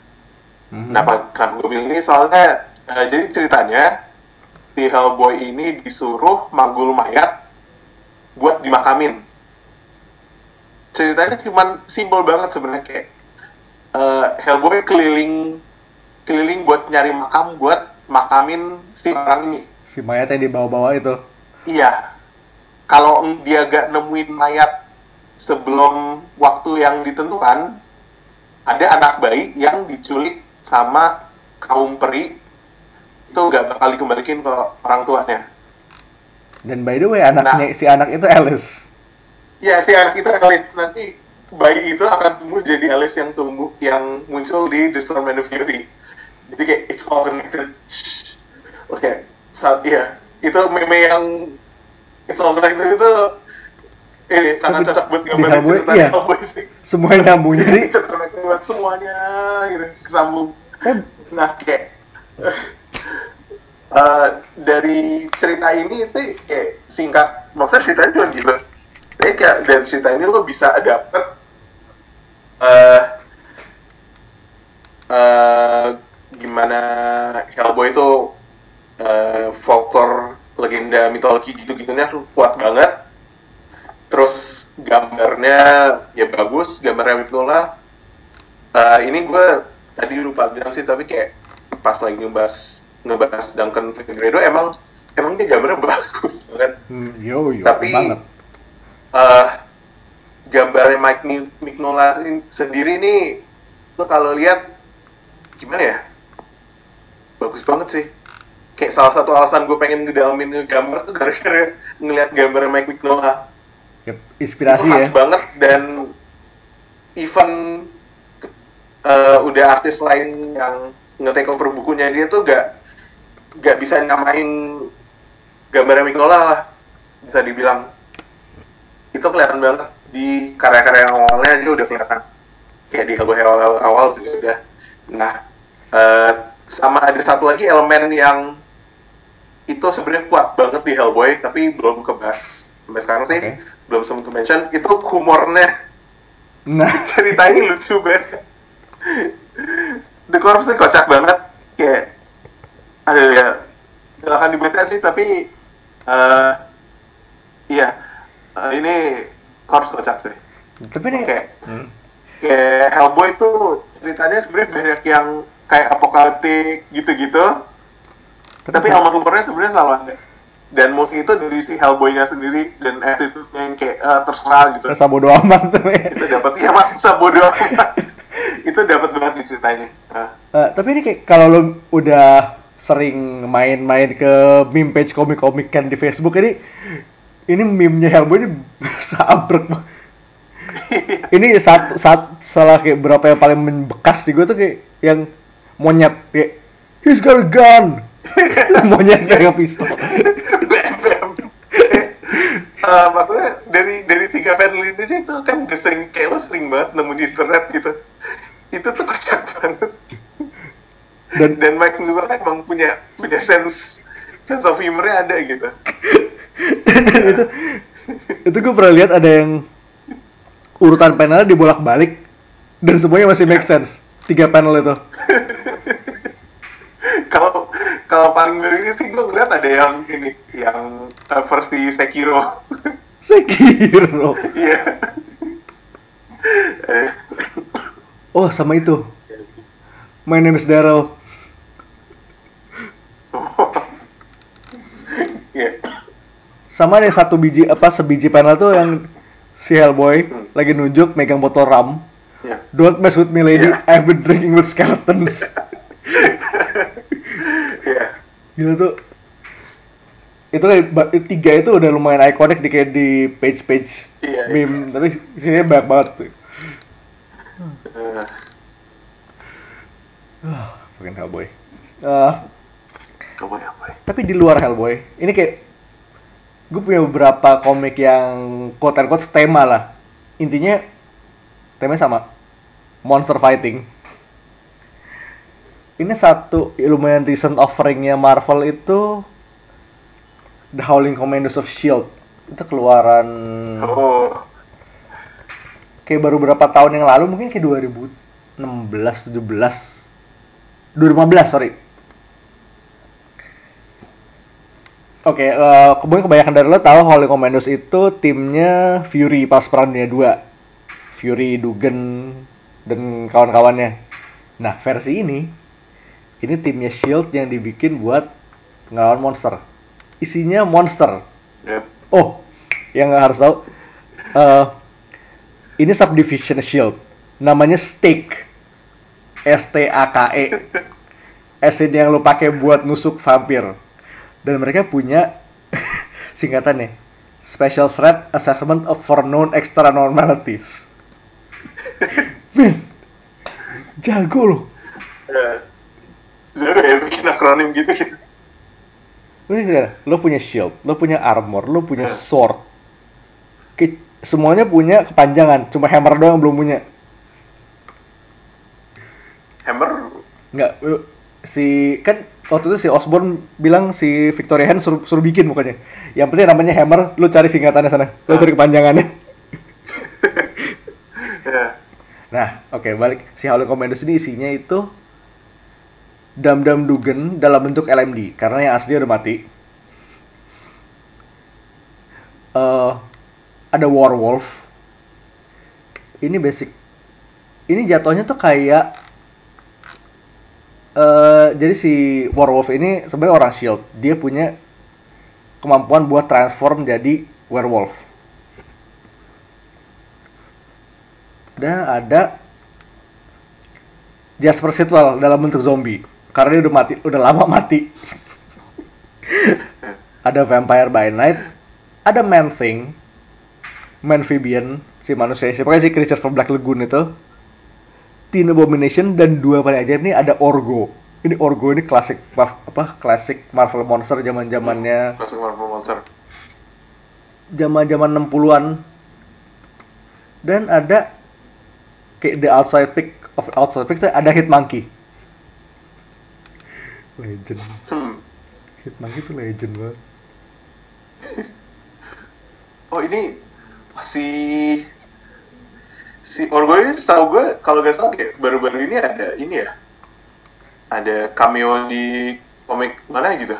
Mhm. Kenapa, kenapa gue bilang ini? Soalnya, eh, jadi ceritanya, si Hellboy ini disuruh manggul mayat buat dimakamin. Ceritanya cuman simpel banget sebenarnya kayak eh, Hellboy keliling keliling buat nyari makam buat makamin si orang ini. Si mayat yang dibawa-bawa itu. Iya. Kalau dia gak nemuin mayat sebelum waktu yang ditentukan, ada anak bayi yang diculik sama kaum peri itu gak bakal dikembalikan ke orang tuanya. Dan by the way, anaknya Nah. si anak itu Alice. Ya si anak itu Alice nanti bayi itu akan tumbuh jadi Alice yang tumbuh yang muncul di The Storm and the Fury. Jadi kayak it's all connected. Oke, saat ya itu meme yang it's all connected itu ini sangat Tapi cocok buat gambarin cerita iya. Hellboy sih. Semuanya nyambung. Jadi, (laughs) Cocok connected buat semuanya gitu kesambung. eh, Nah kayak eh, dari cerita ini itu kayak singkat maksudnya ceritanya cuma gitu. Dari cerita ini lo bisa dapet eh eh, gimana Hellboy itu eh, folklore legenda mitologi gitu-gitunya kuat banget. Terus gambarnya ya bagus, gambarnya Mipnola. Eh, ini gue tadi lupa bilang sih tapi kayak pas lagi ngebahas ngebahas Duncan Figueredo emang emang dia gambarnya (laughs) bagus banget hmm, yo yo Tapi- banget. Gambarnya Mike Mignola ini sendiri nih lo kalau lihat gimana ya? Bagus banget sih. Kayak salah satu alasan gue pengen ngedalamin gambar tuh gara-gara ngeliat gambarnya Mike Mignola. Yep, inspirasi itu khas ya. banget dan even eh, udah artis lain yang nge-take over bukunya dia tuh gak gak bisa nyamain gambarnya Mignola lah bisa dibilang. Itu kelihatan banget di karya-karya yang awalnya dia udah kelihatan. Kayak di Hellboy awal juga udah. Nah eh, sama ada satu lagi elemen yang itu sebenarnya kuat banget di Hellboy tapi belum kebahas sampai sekarang sih Oke. belum sempat mention. Itu humornya. Nah, (laughs) ceritanya lucu banget. The Corpse tuh kocak banget. Kayak ada ya silakan dibaca sih tapi eh iya. Eh, ini Corpse kocak sih tapi nih, Oke. Hmm. kayak Hellboy tuh ceritanya sebenarnya banyak yang kayak apokaliptik gitu-gitu. Tapi elemen humornya sebenarnya selalu ada dan mostly itu dari si Hellboy-nya sendiri dan attitude-nya yang kayak eh, terserah gitu. Rasa bodo amat tuh ya. itu dapat ya mas bodoh (laughs) itu dapat banget di ceritanya. Nah, Eh, tapi ini kayak kalau lo udah sering main-main ke meme page komik-komik kan di Facebook ini ini meme-nya Hellboy ini (laughs) sabrek banget. ini satu saat salah kayak berapa yang paling membekas di gue tuh kayak yang monyet kayak he's got a gun. (laughs) Monyet pegang pistol. Eh, maksudnya dari dari tiga panel ini tuh kan udah sering kayak lo sering banget nemu di internet gitu. Itu tuh kocak banget. Dan dan Mike Mignola emang punya punya sense sense of humornya ada gitu (laughs) itu itu gue pernah lihat ada yang urutan panelnya dibolak-balik dan semuanya masih make sense. Tiga panel itu. (laughs) Kalau kalau paling ini sih gue ngeliat ada yang ini yang uh, versi Sekiro. (laughs) Sekiro? Iya. Oh sama itu. My name is Daryl. Iya. Sama ada satu biji apa sebiji panel tuh yang si Hellboy lagi nunjuk megang botol rum Iya. don't mess with me lady Iya. I've been drinking with skeletons Iya. (laughs) Gila tuh itu tiga itu udah lumayan ikonik di kayak di page-page Iya, iya. meme tapi sini banyak banget tuh Ah, fucking Hellboy ya, apa ya? tapi di luar Hellboy ini kayak gue punya beberapa komik yang quote unquote tema lah. Intinya temanya sama. Monster fighting. Ini satu lumayan recent offeringnya Marvel itu The Howling Commandos of Shield itu keluaran Oh, kayak baru berapa tahun yang lalu mungkin kayak 2016 17 2015 sorry Oke, eh, kemudian kebanyakan dari lo tahu Holy Commandos itu timnya Fury pas Perang Dunia 2. Fury, Dugan, dan kawan-kawannya. Nah, versi ini, ini timnya Shield yang dibikin buat ngelawan monster. Isinya monster. Yep. Oh, yang nggak harus tahu, eh, ini subdivision Shield. Namanya Stake. S-T-A-K-E. S ini (laughs) yang lo pakai buat nusuk vampir. Dan mereka punya (laughs) singkatannya Special Threat Assessment of for Known Extra Normalities. Men, jago loh. Ya. Zero ya bikin akronim gitu gitu. Lu, lo punya shield, lo punya armor, lo punya Ya. sword. Ki- Semuanya punya kepanjangan, cuma hammer doang yang belum punya. Hammer Nggak, lu- si kan waktu itu si Osborn bilang si Victoria Hand suruh, suruh bikin pokoknya. Yang penting namanya hammer, lu cari singkatannya sana, lu Ah. cari kepanjangannya. (laughs) ya. Nah, oke balik si Holy Commandos ini isinya itu Dam-Dam Dugan dalam bentuk LMD karena yang asli udah mati. Eh, ada Warwolf. Ini basic. Ini jatuhnya tuh kayak eh jadi si Warwolf ini sebenarnya orang shield. Dia punya kemampuan buat transform jadi werewolf. Dan ada Jasper Sitwell dalam bentuk zombie karena dia udah mati, udah lama mati. (laughs) ada Vampire by Night, ada Man Thing, Manphibian, si manusia, si pokoknya si creature from Black Lagoon itu, Teen Abomination dan dua paling ajaib nih ada Orgo. Ini Orgo ini klasik apa klasik Marvel monster zaman zamannya Masuk Marvel Monster. zaman zaman 60-an dan ada kayak the outside pick of outside pick ada hit monkey legend Hmm. hit monkey tuh legend banget (laughs) Oh ini si si Orgo ini setahu gue kalau gak salah kayak baru-baru ini ada ini ya? Ada cameo di komik mana gitu?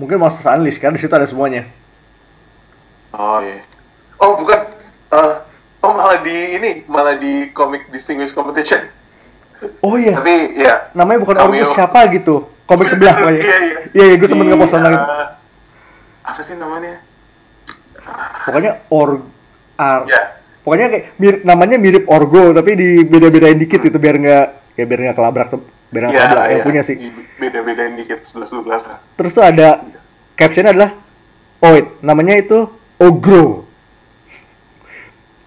Mungkin Monsters Unleashed kan di situ ada semuanya. Oh iya. Oh bukan. Eh, oh malah di ini malah di komik Distinguished Competition. Oh iya. Tapi ya namanya bukan cameo. Orgo siapa gitu. Komik sebelah (laughs) pokoknya iya iya. Iya iya gue sempet Di, ngepost lagi eh, apa sih namanya? Pokoknya Org Ar ya pokoknya kayak mir- namanya mirip Orgo tapi di beda-bedain dikit gitu biar nggak ya biar nggak kelabrak tuh biar nggak ya, kelabrak yang ya. punya sih beda-bedain dikit sebelas sebelas lah Terus tuh ada captionnya adalah wait, namanya itu Ogro.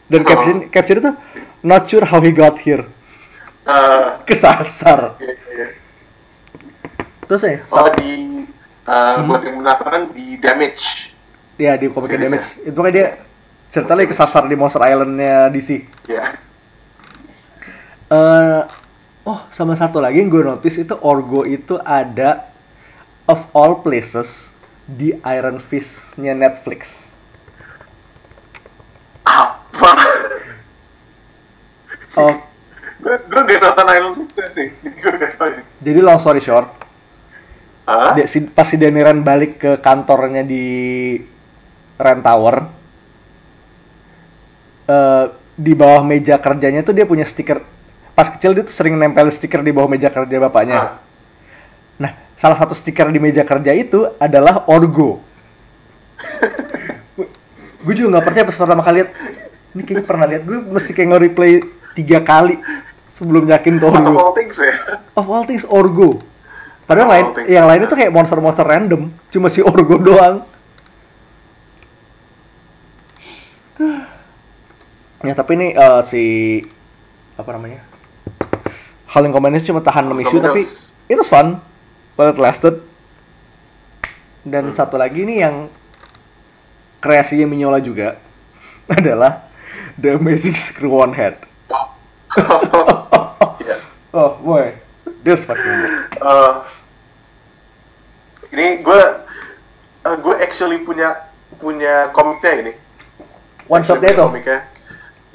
Dan Oh. caption caption itu not sure how he got here. Eh, Kesasar. iya, iya. Terus ya, Oh di uh, buat yang penasaran di damage. ya di komik damage itu kan dia cerita lagi kesasar di Monster Island-nya DC. Ya. eh oh, sama satu lagi yang gue notice itu Orgo itu ada of all places di Iron Fist-nya Netflix. Apa? Oh, gue gue gak nonton Island Fist sih. (laughs) Gue gak tau ini. jadi long story short, si, pas si Daniran balik ke kantornya di Rent Tower, eh, di bawah meja kerjanya tuh dia punya stiker. Pas kecil dia tuh sering nempel stiker di bawah meja kerja bapaknya. Ah. Nah, salah satu stiker di meja kerja itu adalah Orgo. (laughs) gue juga nggak percaya pas pertama kali lihat. Ini kayaknya pernah lihat. Gue mesti kayak nge-replay tiga kali sebelum yakin tuh Out of Orgo. all things ya. Of all things Orgo. Padahal lain, yang lain itu kayak monster-monster random, cuma si Orgo doang. (laughs) Ya tapi ini eh, si apa namanya? Howling Commandos cuma tahan 6 isu tapi Commandos. it was fun while it lasted. Dan Hmm. satu lagi nih yang kreasinya Mignola juga (laughs) adalah The Amazing Screw One Head. (laughs) Iya. (laughs) Oh boy, this fucking. Eh, ini gue eh, gue actually punya punya komiknya ini. One shotnya itu. Komiknya.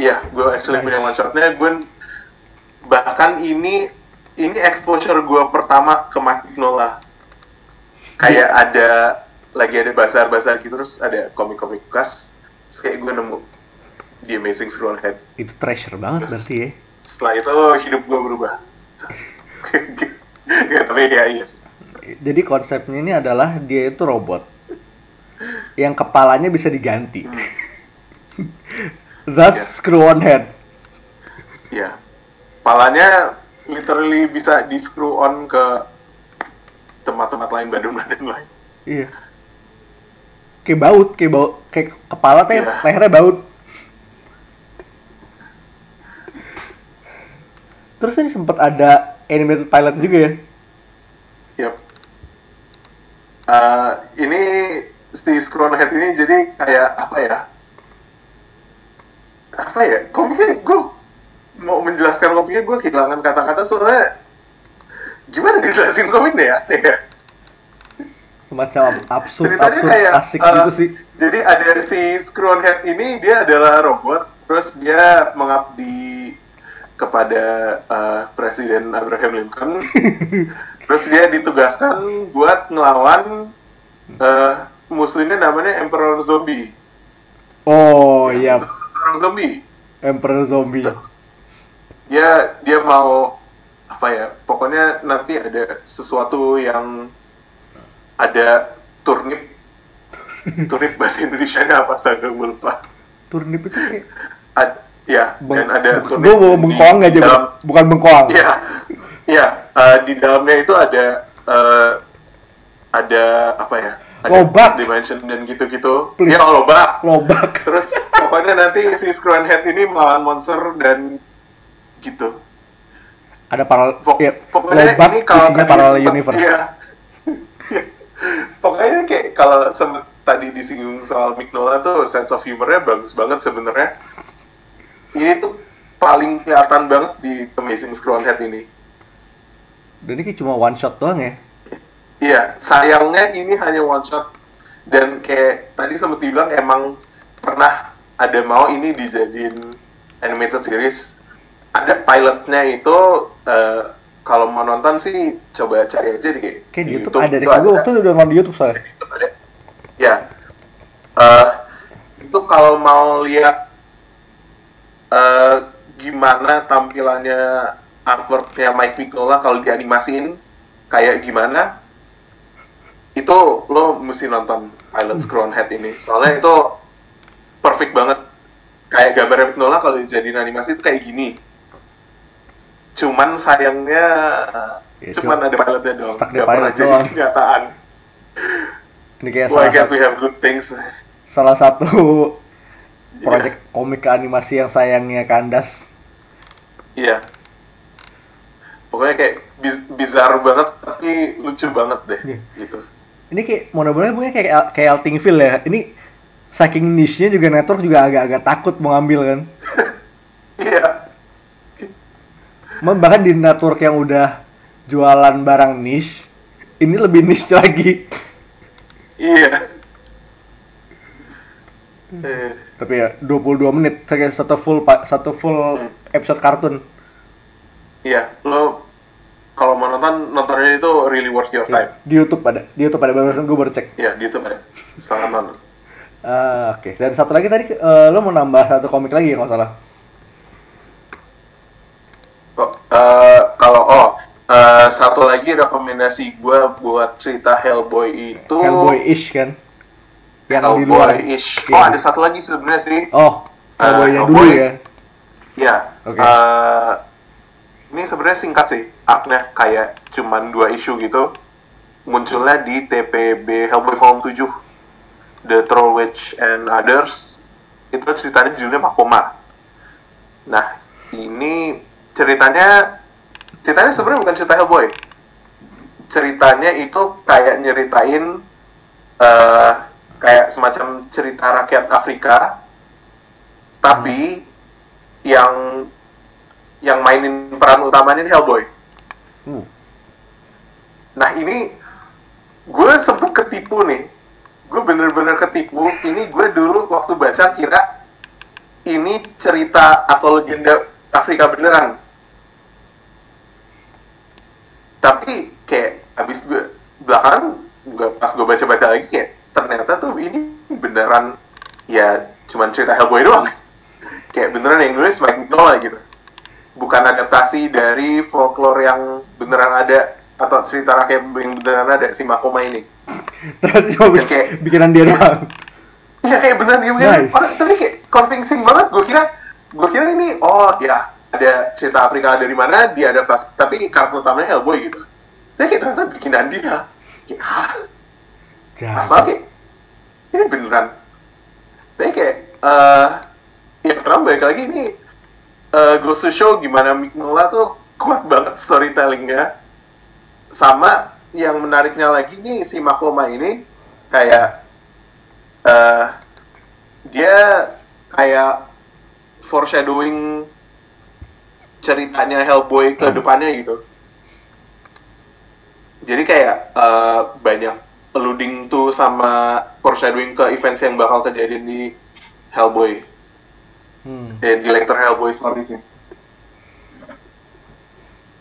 Iya, gue actually Nice. punya one shotnya. Gue bahkan ini ini exposure gue pertama ke Mike Mignola. Kayak ada lagi ada bazar-bazar gitu terus ada komik-komik bekas. Terus kayak gue nemu The Amazing Scroll Head. Itu treasure banget Yes. berarti ya. Setelah itu hidup gue berubah. (laughs) ya, tapi ya iya. Jadi konsepnya ini adalah dia itu robot yang kepalanya bisa diganti. (laughs) Thus Ya. screw on head. Iya. Palanya literally bisa di screw on ke tempat-tempat lain, badan-badan lain. Iya. Kayak baut, kayak baut, kayak kepala teh Iya. lehernya baut. Terus ini sempat ada animated pilot juga ya. Yap. Eh, ini si Scroll Head ini jadi kayak apa ya? Apa ya? Komiknya gue mau menjelaskan komiknya gue kehilangan kata-kata soalnya gimana dijelasin komiknya ya? ya? Semacam absurd, Ceritanya absurd, kayak asik eh, gitu sih. Jadi ada si Scrollhead ini dia adalah robot, terus dia mengabdi kepada eh, Presiden Abraham Lincoln. (laughs) terus dia ditugaskan buat ngelawan eh, musuhnya namanya Emperor Zombie. Oh iya, Seorang zombie. Emperor Zombie. Dia dia mau apa ya? Pokoknya nanti ada sesuatu yang ada turnip (laughs) turnip bahasa Indonesia apa astaga gue lupa. Turnip itu kayak Ad- ya dan ada turnip gue mau bengkoang aja, dalam, bu- bukan bengkoang. Iya, iya. eh, di dalamnya itu ada eh, ada apa ya? Lobak. dimension dan gitu-gitu. Please. Ya lobak. Lobak. (laughs) Terus pokoknya nanti si Scrownhead ini melawan monster dan gitu. Ada paralel, Pok- ya, pokoknya lobak ini kalau isinya sempet- universe. Iya. (laughs) pokoknya kayak kalau sempet tadi disinggung soal Mignola tuh sense of humornya bagus banget sebenarnya. Ini tuh paling kelihatan banget di Amazing Scrownhead ini. Dan ini kayak cuma one shot doang ya. Iya, sayangnya ini hanya one shot dan kayak tadi sempat dibilang emang pernah ada mau ini dijadiin animated series. Ada pilotnya itu eh, kalau mau nonton sih coba cari aja di Kayak di di YouTube, ada deh. Gue waktu itu udah nonton di YouTube soalnya. Di YouTube ada. Ya, Eh, itu kalau mau lihat eh, gimana tampilannya artworknya Mike Mignola kalau dianimasiin kayak gimana itu lo mesti nonton Pilot Scrown Head ini. Soalnya itu perfect banget. Kayak gambar Mignola kalau dijadiin animasi itu kayak gini. Cuman sayangnya Ya, cuman cuma ada pilotnya doang. stuck nggak pernah jadi doang. kenyataan. Ini kayak why salah satu, we have good things? salah satu (laughs) proyek komik animasi yang sayangnya kandas. iya. Pokoknya kayak biz- bizarre banget tapi lucu banget deh Iya. gitu Ini kayak model-modelnya punya kayak kayak Eltingville ya. Ini saking niche-nya juga network juga agak-agak takut mau ngambil kan. (laughs) iya Emang bahkan di network yang udah jualan barang niche, ini lebih (laughs) niche lagi. iya Eh, Tapi ya 22 menit kayak satu full satu full episode kartun. iya lo kalau mau nonton nontonnya itu really worth your time Di YouTube ada, di YouTube ada barusan gue baru cek. iya di YouTube ada selamat nonton Ah, Oke, dan satu lagi tadi eh, lo mau nambah satu komik lagi ya kalau salah. Oh, eh, kalau oh eh, satu lagi rekomendasi gue buat cerita Hellboy itu Hellboy-ish kan? Yang. Hellboy-ish. Iya. Oh ada satu lagi sebenarnya sih. Oh, Hellboy-nya Eh, dulu Hellboy. ya. Ya. Oke. eh, ini sebenarnya singkat sih. Arc-nya kayak cuman dua isu gitu. Munculnya di TPB Hellboy Volume 7. The Troll Witch and Others. Itu ceritanya judulnya Makoma. Nah, ini ceritanya ceritanya sebenarnya bukan cerita Hellboy. Ceritanya itu kayak nyeritain eh kayak semacam cerita rakyat Afrika, tapi yang yang mainin peran utamanya ini Hellboy. Uh, Nah ini gue sempet ketipu nih, gue bener-bener ketipu. Ini gue dulu waktu baca kira ini cerita atau legenda Afrika beneran. Tapi kayak abis gue belakangan gue pas gue baca-baca lagi kayak ternyata tuh ini beneran ya cuman cerita Hellboy doang. (laughs) kayak beneran yang nulis Mike Mignola gitu. Bukan adaptasi dari folklore yang beneran ada atau cerita rakyat yang beneran ada si Makoma ini. Terus cuma bikin, kayak- bikinan dia doang. Iya kayak beneran dia beneran. Nice. Orang- tapi kayak convincing banget. Gue kira, gue kira ini oh ya ada cerita Afrika dari mana dia ada pas tapi karakter utamanya Hellboy gitu. Tapi kayak ternyata bikinan dia. Kayak, hah? Asal kayak ini beneran. Tapi kayak eh ya pertama balik lagi ini eh goes to show gimana Mignola tuh kuat banget storytellingnya. Sama yang menariknya lagi nih si Makoma ini kayak eh dia kayak foreshadowing ceritanya Hellboy ke depannya gitu. Jadi kayak eh, banyak alluding tuh sama foreshadowing ke events yang bakal kejadian di Hellboy, Hmm. Eh, di later Hellboy stories ini.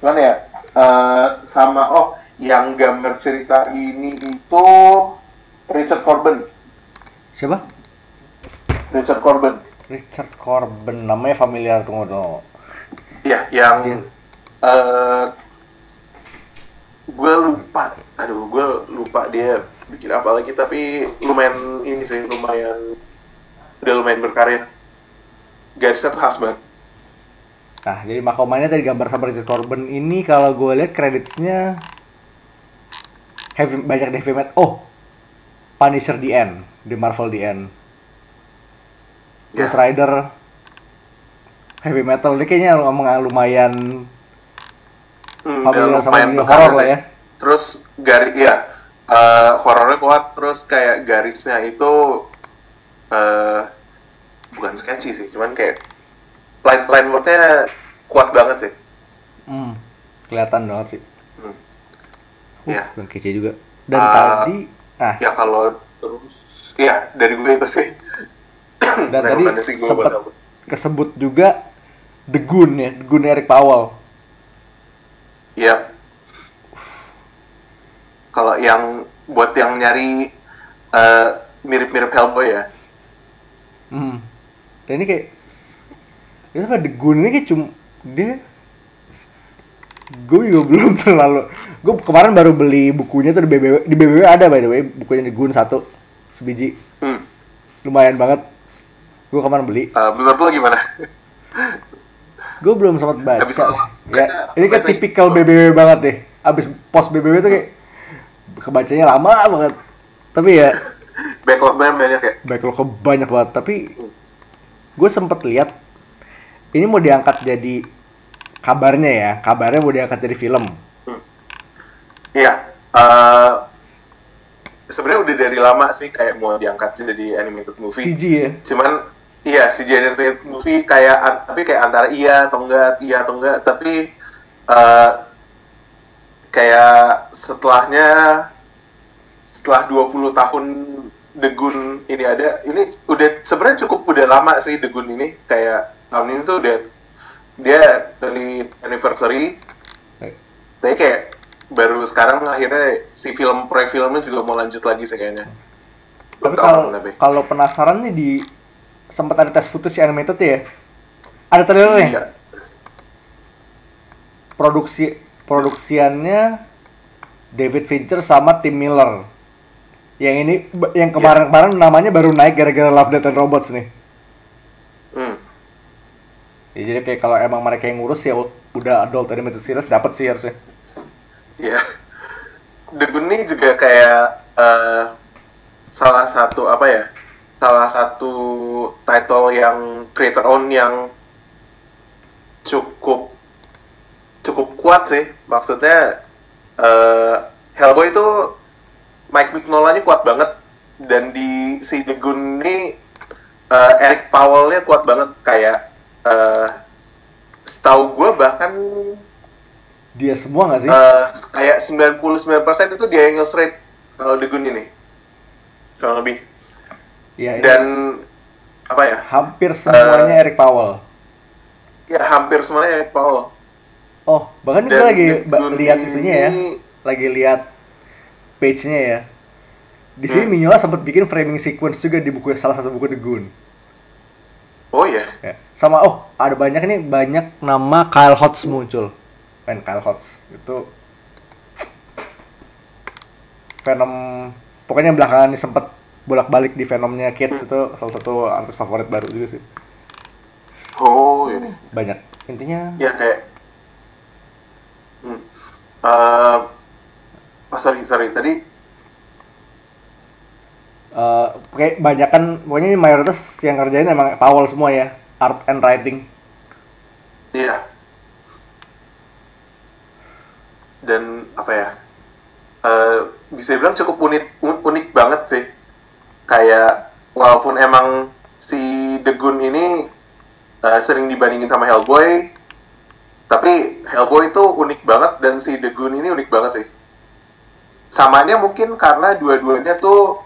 Cuman ya, eh, sama oh yang gambar cerita ini itu Richard Corbin. Siapa? Richard Corbin. Richard Corbin namanya familiar tunggu dong. Iya, yang Iya. eh gue lupa, aduh gue lupa dia bikin apa lagi tapi lumayan ini sih lumayan udah lumayan berkarya. Garisnya tuh khas banget. Nah, jadi Makomanya tadi gambar sama Richard Corbin ini kalau gue lihat kreditnya heavy, banyak di heavy metal. Oh, Punisher the End, di Marvel the End. Ya. Ghost Rider heavy metal ini kayaknya lumayan lumayan Hmm, familiar udah sama dunia horor lah ya. Terus garis ya eh, horornya kuat, terus kayak garisnya itu eh bukan sketchy sih, cuman kayak line line wordnya kuat banget sih. Hmm, kelihatan banget sih. Hmm. Uh, Iya. yang kece juga. Dan Ah, tadi, nah, Ya kalau terus, ya dari gue itu sih. dan (coughs) tadi sempat kesebut juga The Goon ya, The Goon Eric Powell. Iya. Kalau yang buat yang nyari eh, mirip-mirip Hellboy ya. Hmm. Dan ini kayak itu apa Goon ini kayak cuma dia gue juga (laughs) belum terlalu gue kemarin baru beli bukunya tuh di BBW di BBW ada by the way bukunya Goon satu sebiji. Hmm. lumayan banget. Gue kemarin beli. Eh, menurut lo gimana? gue belum sempat baca. Habis baca, ya ini kan tipikal BBW banget deh. Abis post BBW tuh kayak kebacanya lama banget. Tapi ya (laughs) Backlognya banyak ya. backlog banyak banget. Tapi gue sempet lihat ini mau diangkat jadi kabarnya ya kabarnya mau diangkat jadi film Iya. eh, Sebenarnya udah dari lama sih kayak mau diangkat jadi animated movie. CG ya cuman iya si animated movie kayak tapi kayak antara iya atau enggak iya atau enggak tapi eh, kayak setelahnya setelah 20 tahun Goon ini ada ini udah sebenarnya cukup udah lama sih Goon ini kayak tahun ini tuh udah dia dari anniversary. Tapi kayak baru sekarang akhirnya si film proyek filmnya juga mau lanjut lagi sih kayaknya. Tapi kalau kalau penasaran nih di sempat ada tes footage animated ya? Ada trailernya? Iya. produksi produksiannya David Fincher sama Tim Miller yang ini yang kemarin-kemarin namanya baru naik gara-gara Love Death and Robots nih Hmm. Ya, jadi kayak kalau emang mereka yang ngurus ya udah adult animated series dapat sih harusnya. Iya. The Goon ini juga kayak eh, salah satu apa ya? Salah satu title yang creator own yang cukup cukup kuat sih. Maksudnya eh, Hellboy itu Mike Mignola-nya kuat banget dan di si Goon ini eh, Eric Powell-nya kuat banget kayak eh, setahu gue bahkan Dia semua nggak sih? Eh, kayak 99% itu dia yang nge-rate kalau Goon ini. Kurang lebih. ya, ini Dan apa ya? Hampir semuanya Eh. Eric Powell. Ya hampir semuanya Eric Powell. Oh, bahkan gue lagi lihat itunya ya, ini- lagi lihat page-nya ya. Di sini Hmm. Mignola sempat bikin framing sequence juga di buku salah satu buku The Goon. Oh iya. Ya. Sama oh ada banyak nih banyak nama Kyle Hotz muncul. Main Kyle Hotz itu Venom pokoknya belakangan ini sempet bolak-balik di Venomnya Kids itu salah satu artis favorit baru juga sih. Oh iya. Banyak. Intinya Ya kayak. Hmm. Eh, oh sorry sorry tadi. eh kayak banyak kan pokoknya ini mayoritas yang ngerjain emang Powell semua ya art and writing Iya. Dan apa ya? eh bisa bilang cukup unik un- unik banget sih. Kayak walaupun emang si Goon ini eh, sering dibandingin sama Hellboy, tapi Hellboy itu unik banget dan si Goon ini unik banget sih. Samanya mungkin karena dua-duanya tuh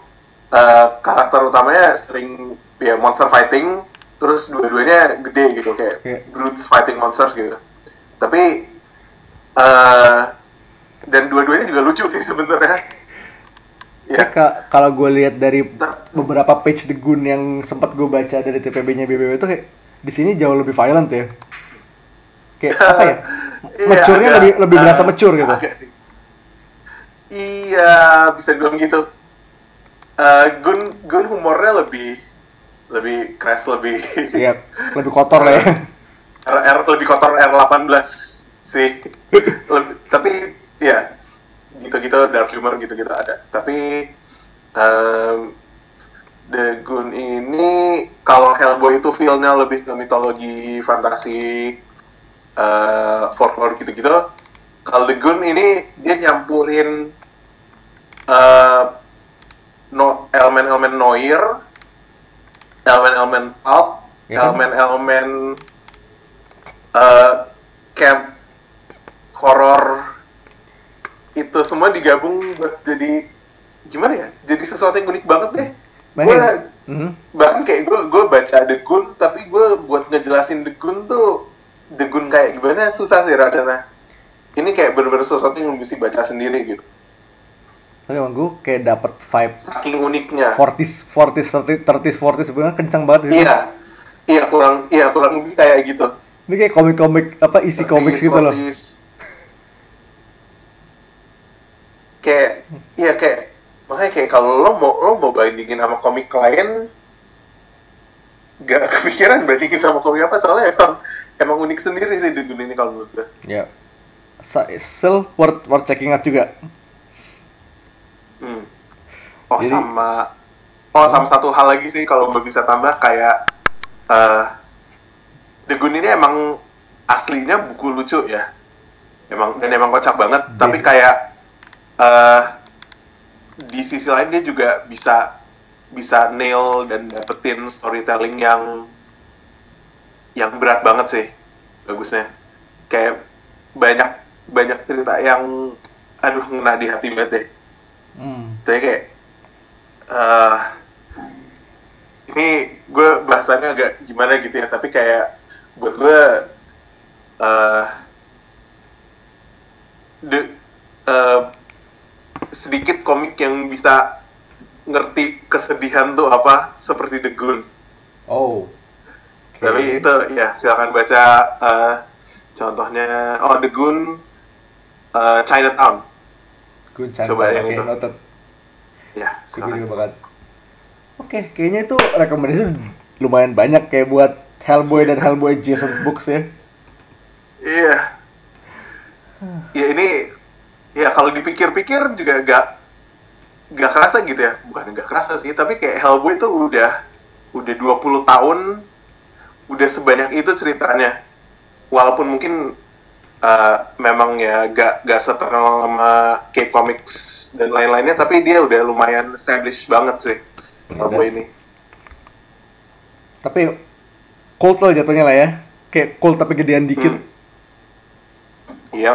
eh, karakter utamanya sering ya monster fighting, terus dua-duanya gede gitu kayak brutes fighting monsters gitu. Tapi eh dan dua-duanya juga lucu sih sebenarnya. (laughs) Ya, Ya, ka- kalau gue lihat dari beberapa page The Goon yang sempat gue baca dari TPB-nya BBW itu kayak di sini jauh lebih violent ya. Kayak apa ya? (laughs) Iya, Mature-nya agak, lebih lebih berasa eh, mature gitu. agak sih. Iya, bisa dibilang gitu. Eh, Gun Gun humornya lebih lebih crass lebih (laughs) Iya, lebih kotor lah ya. R, R lebih kotor R18 sih. Lebih- tapi ya gitu-gitu dark humor gitu-gitu ada. Tapi em, The Goon ini kalau Hellboy itu feel-nya lebih ke mitologi fantasi eh folklore gitu-gitu. Kalau The Goon ini dia nyampurin eh no, elemen-elemen noir, elemen-elemen pulp, kan? elemen-elemen eh camp horror itu semua digabung buat jadi gimana ya? Jadi sesuatu yang unik banget deh. Gue Mhm. bahkan kayak gue gue baca The Goon tapi gue buat ngejelasin The Goon tuh The Goon kayak gimana susah sih rasanya. Ini kayak bener-bener sesuatu yang mesti baca sendiri gitu. Tapi emang gue kayak dapet vibe Saking uniknya. 40s, 40s, 30s, 30s, 40s sebenarnya kencang banget sih. Iya, iya kurang, iya kurang lebih kayak gitu. Ini kayak komik-komik apa isi komik gitu loh. 40s. Kayak, iya kayak makanya kayak kalau lo mau lo mau bandingin sama komik lain, gak (laughs) kepikiran bandingin sama komik apa soalnya emang emang unik sendiri sih The Goon ini kalau menurut gue. Ya. Sa- Still worth worth checking out juga. Hmm. Oh Jadi- sama oh sama satu hal lagi sih kalau gue bisa tambah kayak eh The Goon ini emang aslinya buku lucu ya. Emang dan emang kocak banget. Iya. Tapi kayak eh di sisi lain dia juga bisa bisa nail dan dapetin storytelling yang yang berat banget sih bagusnya. Kayak banyak banyak cerita yang aduh ngena di hati banget deh Hmm. tapi kayak eh ini gue bahasanya agak gimana gitu ya tapi kayak buat gue eh de- eh, sedikit komik yang bisa ngerti kesedihan tuh apa seperti The Goon Oh. Oke. tapi itu ya silakan baca eh, contohnya oh The Goon eh, Chinatown Good chance. Coba yang Oke, itu. noted. ya bakal. Oke, kayaknya itu rekomendasi lumayan banyak kayak buat Hellboy dan Hellboy Jason Books ya. Iya. Ya ini ya kalau dipikir-pikir juga gak gak kerasa gitu ya. Bukan gak kerasa sih, tapi kayak Hellboy itu udah udah 20 tahun udah sebanyak itu ceritanya. Walaupun mungkin uh, memang ya gak gak seterkenal sama Cape Comics dan lain-lainnya, tapi dia udah lumayan established banget sih Hellboy ini. Tapi cult lah jatuhnya lah ya. Kayak cult tapi gedean dikit. Hmm. Iya.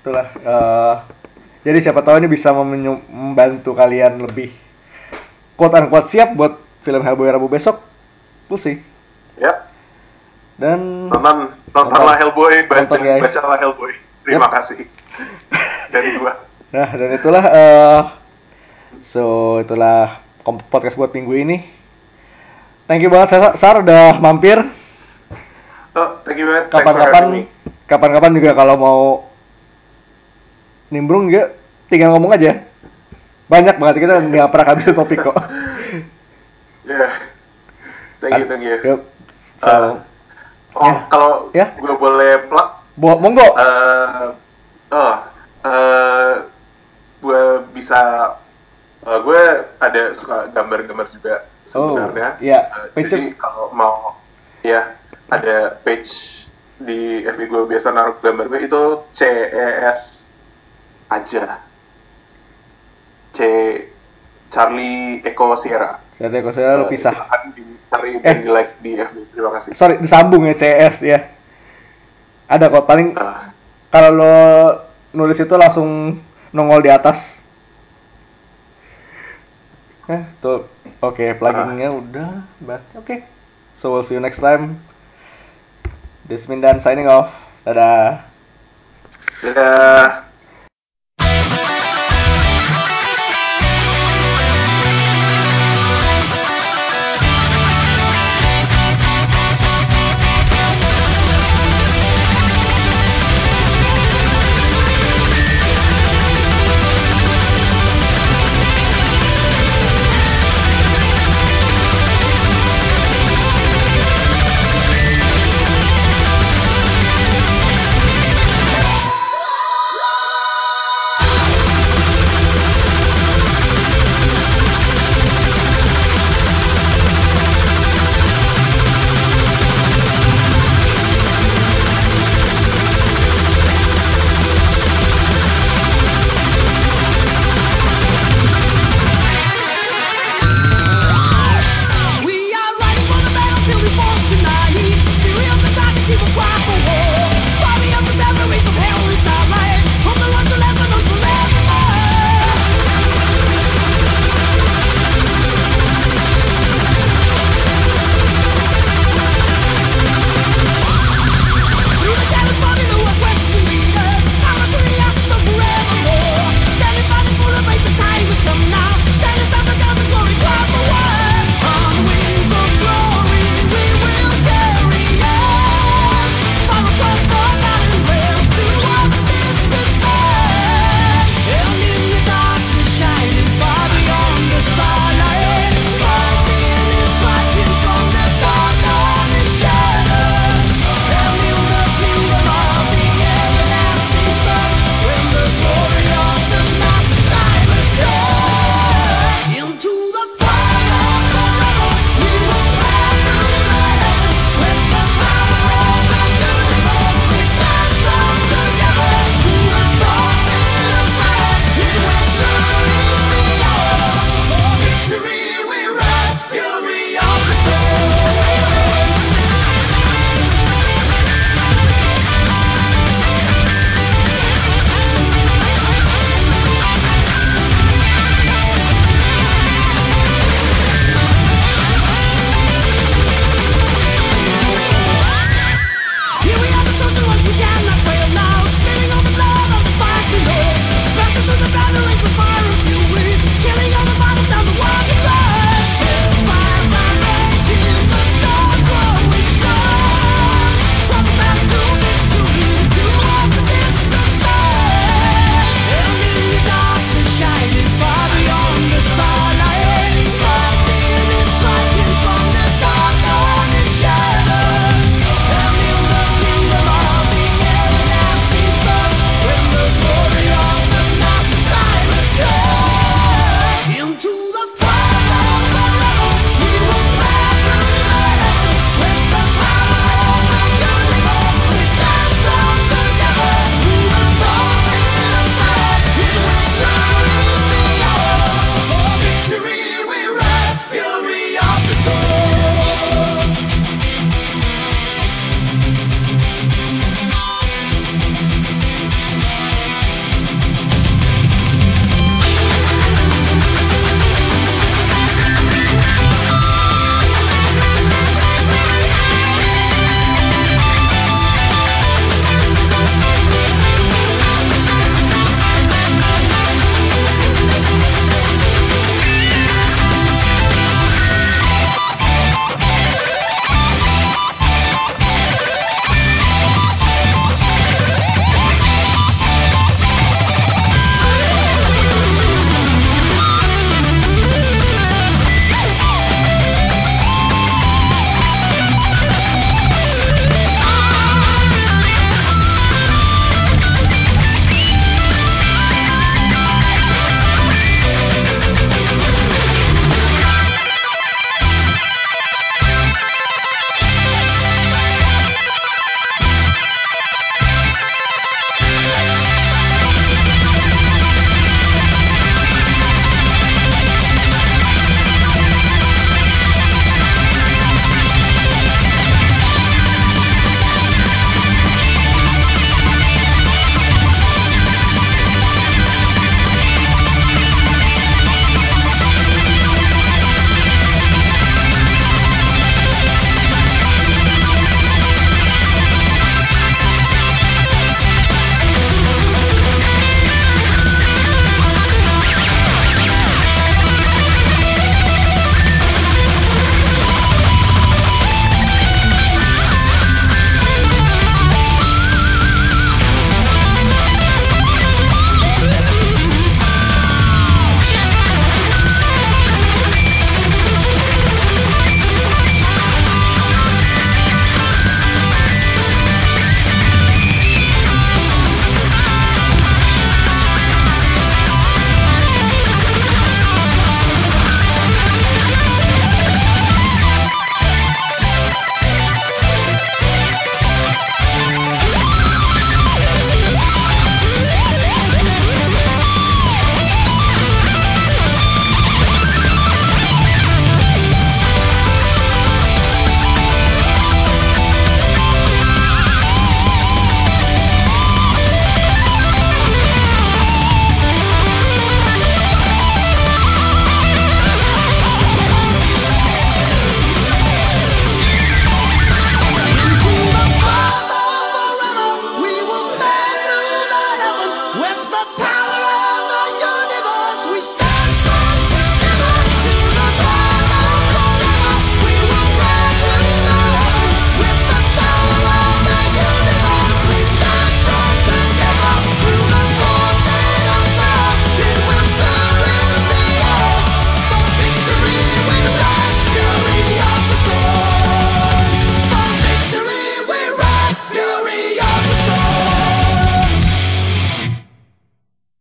Itulah. eh, jadi siapa tahu ini bisa membantu kalian lebih quote unquote siap buat film Hellboy Rabu besok. We'll see. Yap. Dan Nonton, nontonlah Hellboy, baca, Nonton, guys. bacalah Hellboy. Terima Yap. kasih. (laughs) Dari gua. Nah, dan itulah eh so itulah podcast buat minggu ini. Thank you banget Sar, Sar udah mampir. Oh, thank you banget. Kapan-kapan kapan-kapan juga kalau mau nimbrung juga tinggal ngomong aja. Banyak banget kita (laughs) nggak pernah habisin topik kok. (laughs) Yeah. Thank you, thank you. Yup. So, Uh, Oh, Ya. kalau Ya. gue boleh plug, bo- monggo. eh oh, eh gue bisa, eh, gue ada suka gambar-gambar juga sebenarnya. Oh, iya. Eh, Page- jadi kalau mau, ya ada page di FB gue biasa naruh gambar gue itu CES aja. C Charlie Echo Sierra. Saya lu Eh, pisah. dicari Eh. di like di FB. Terima kasih. Sorry, disambung ya CS ya. Ada kok paling Ah. kalau lo nulis itu langsung nongol di atas. Eh, tuh. Oke, pluggingnya udah. Berarti oke. So we'll see you next time. Desmin dan signing off. Dadah. Dadah.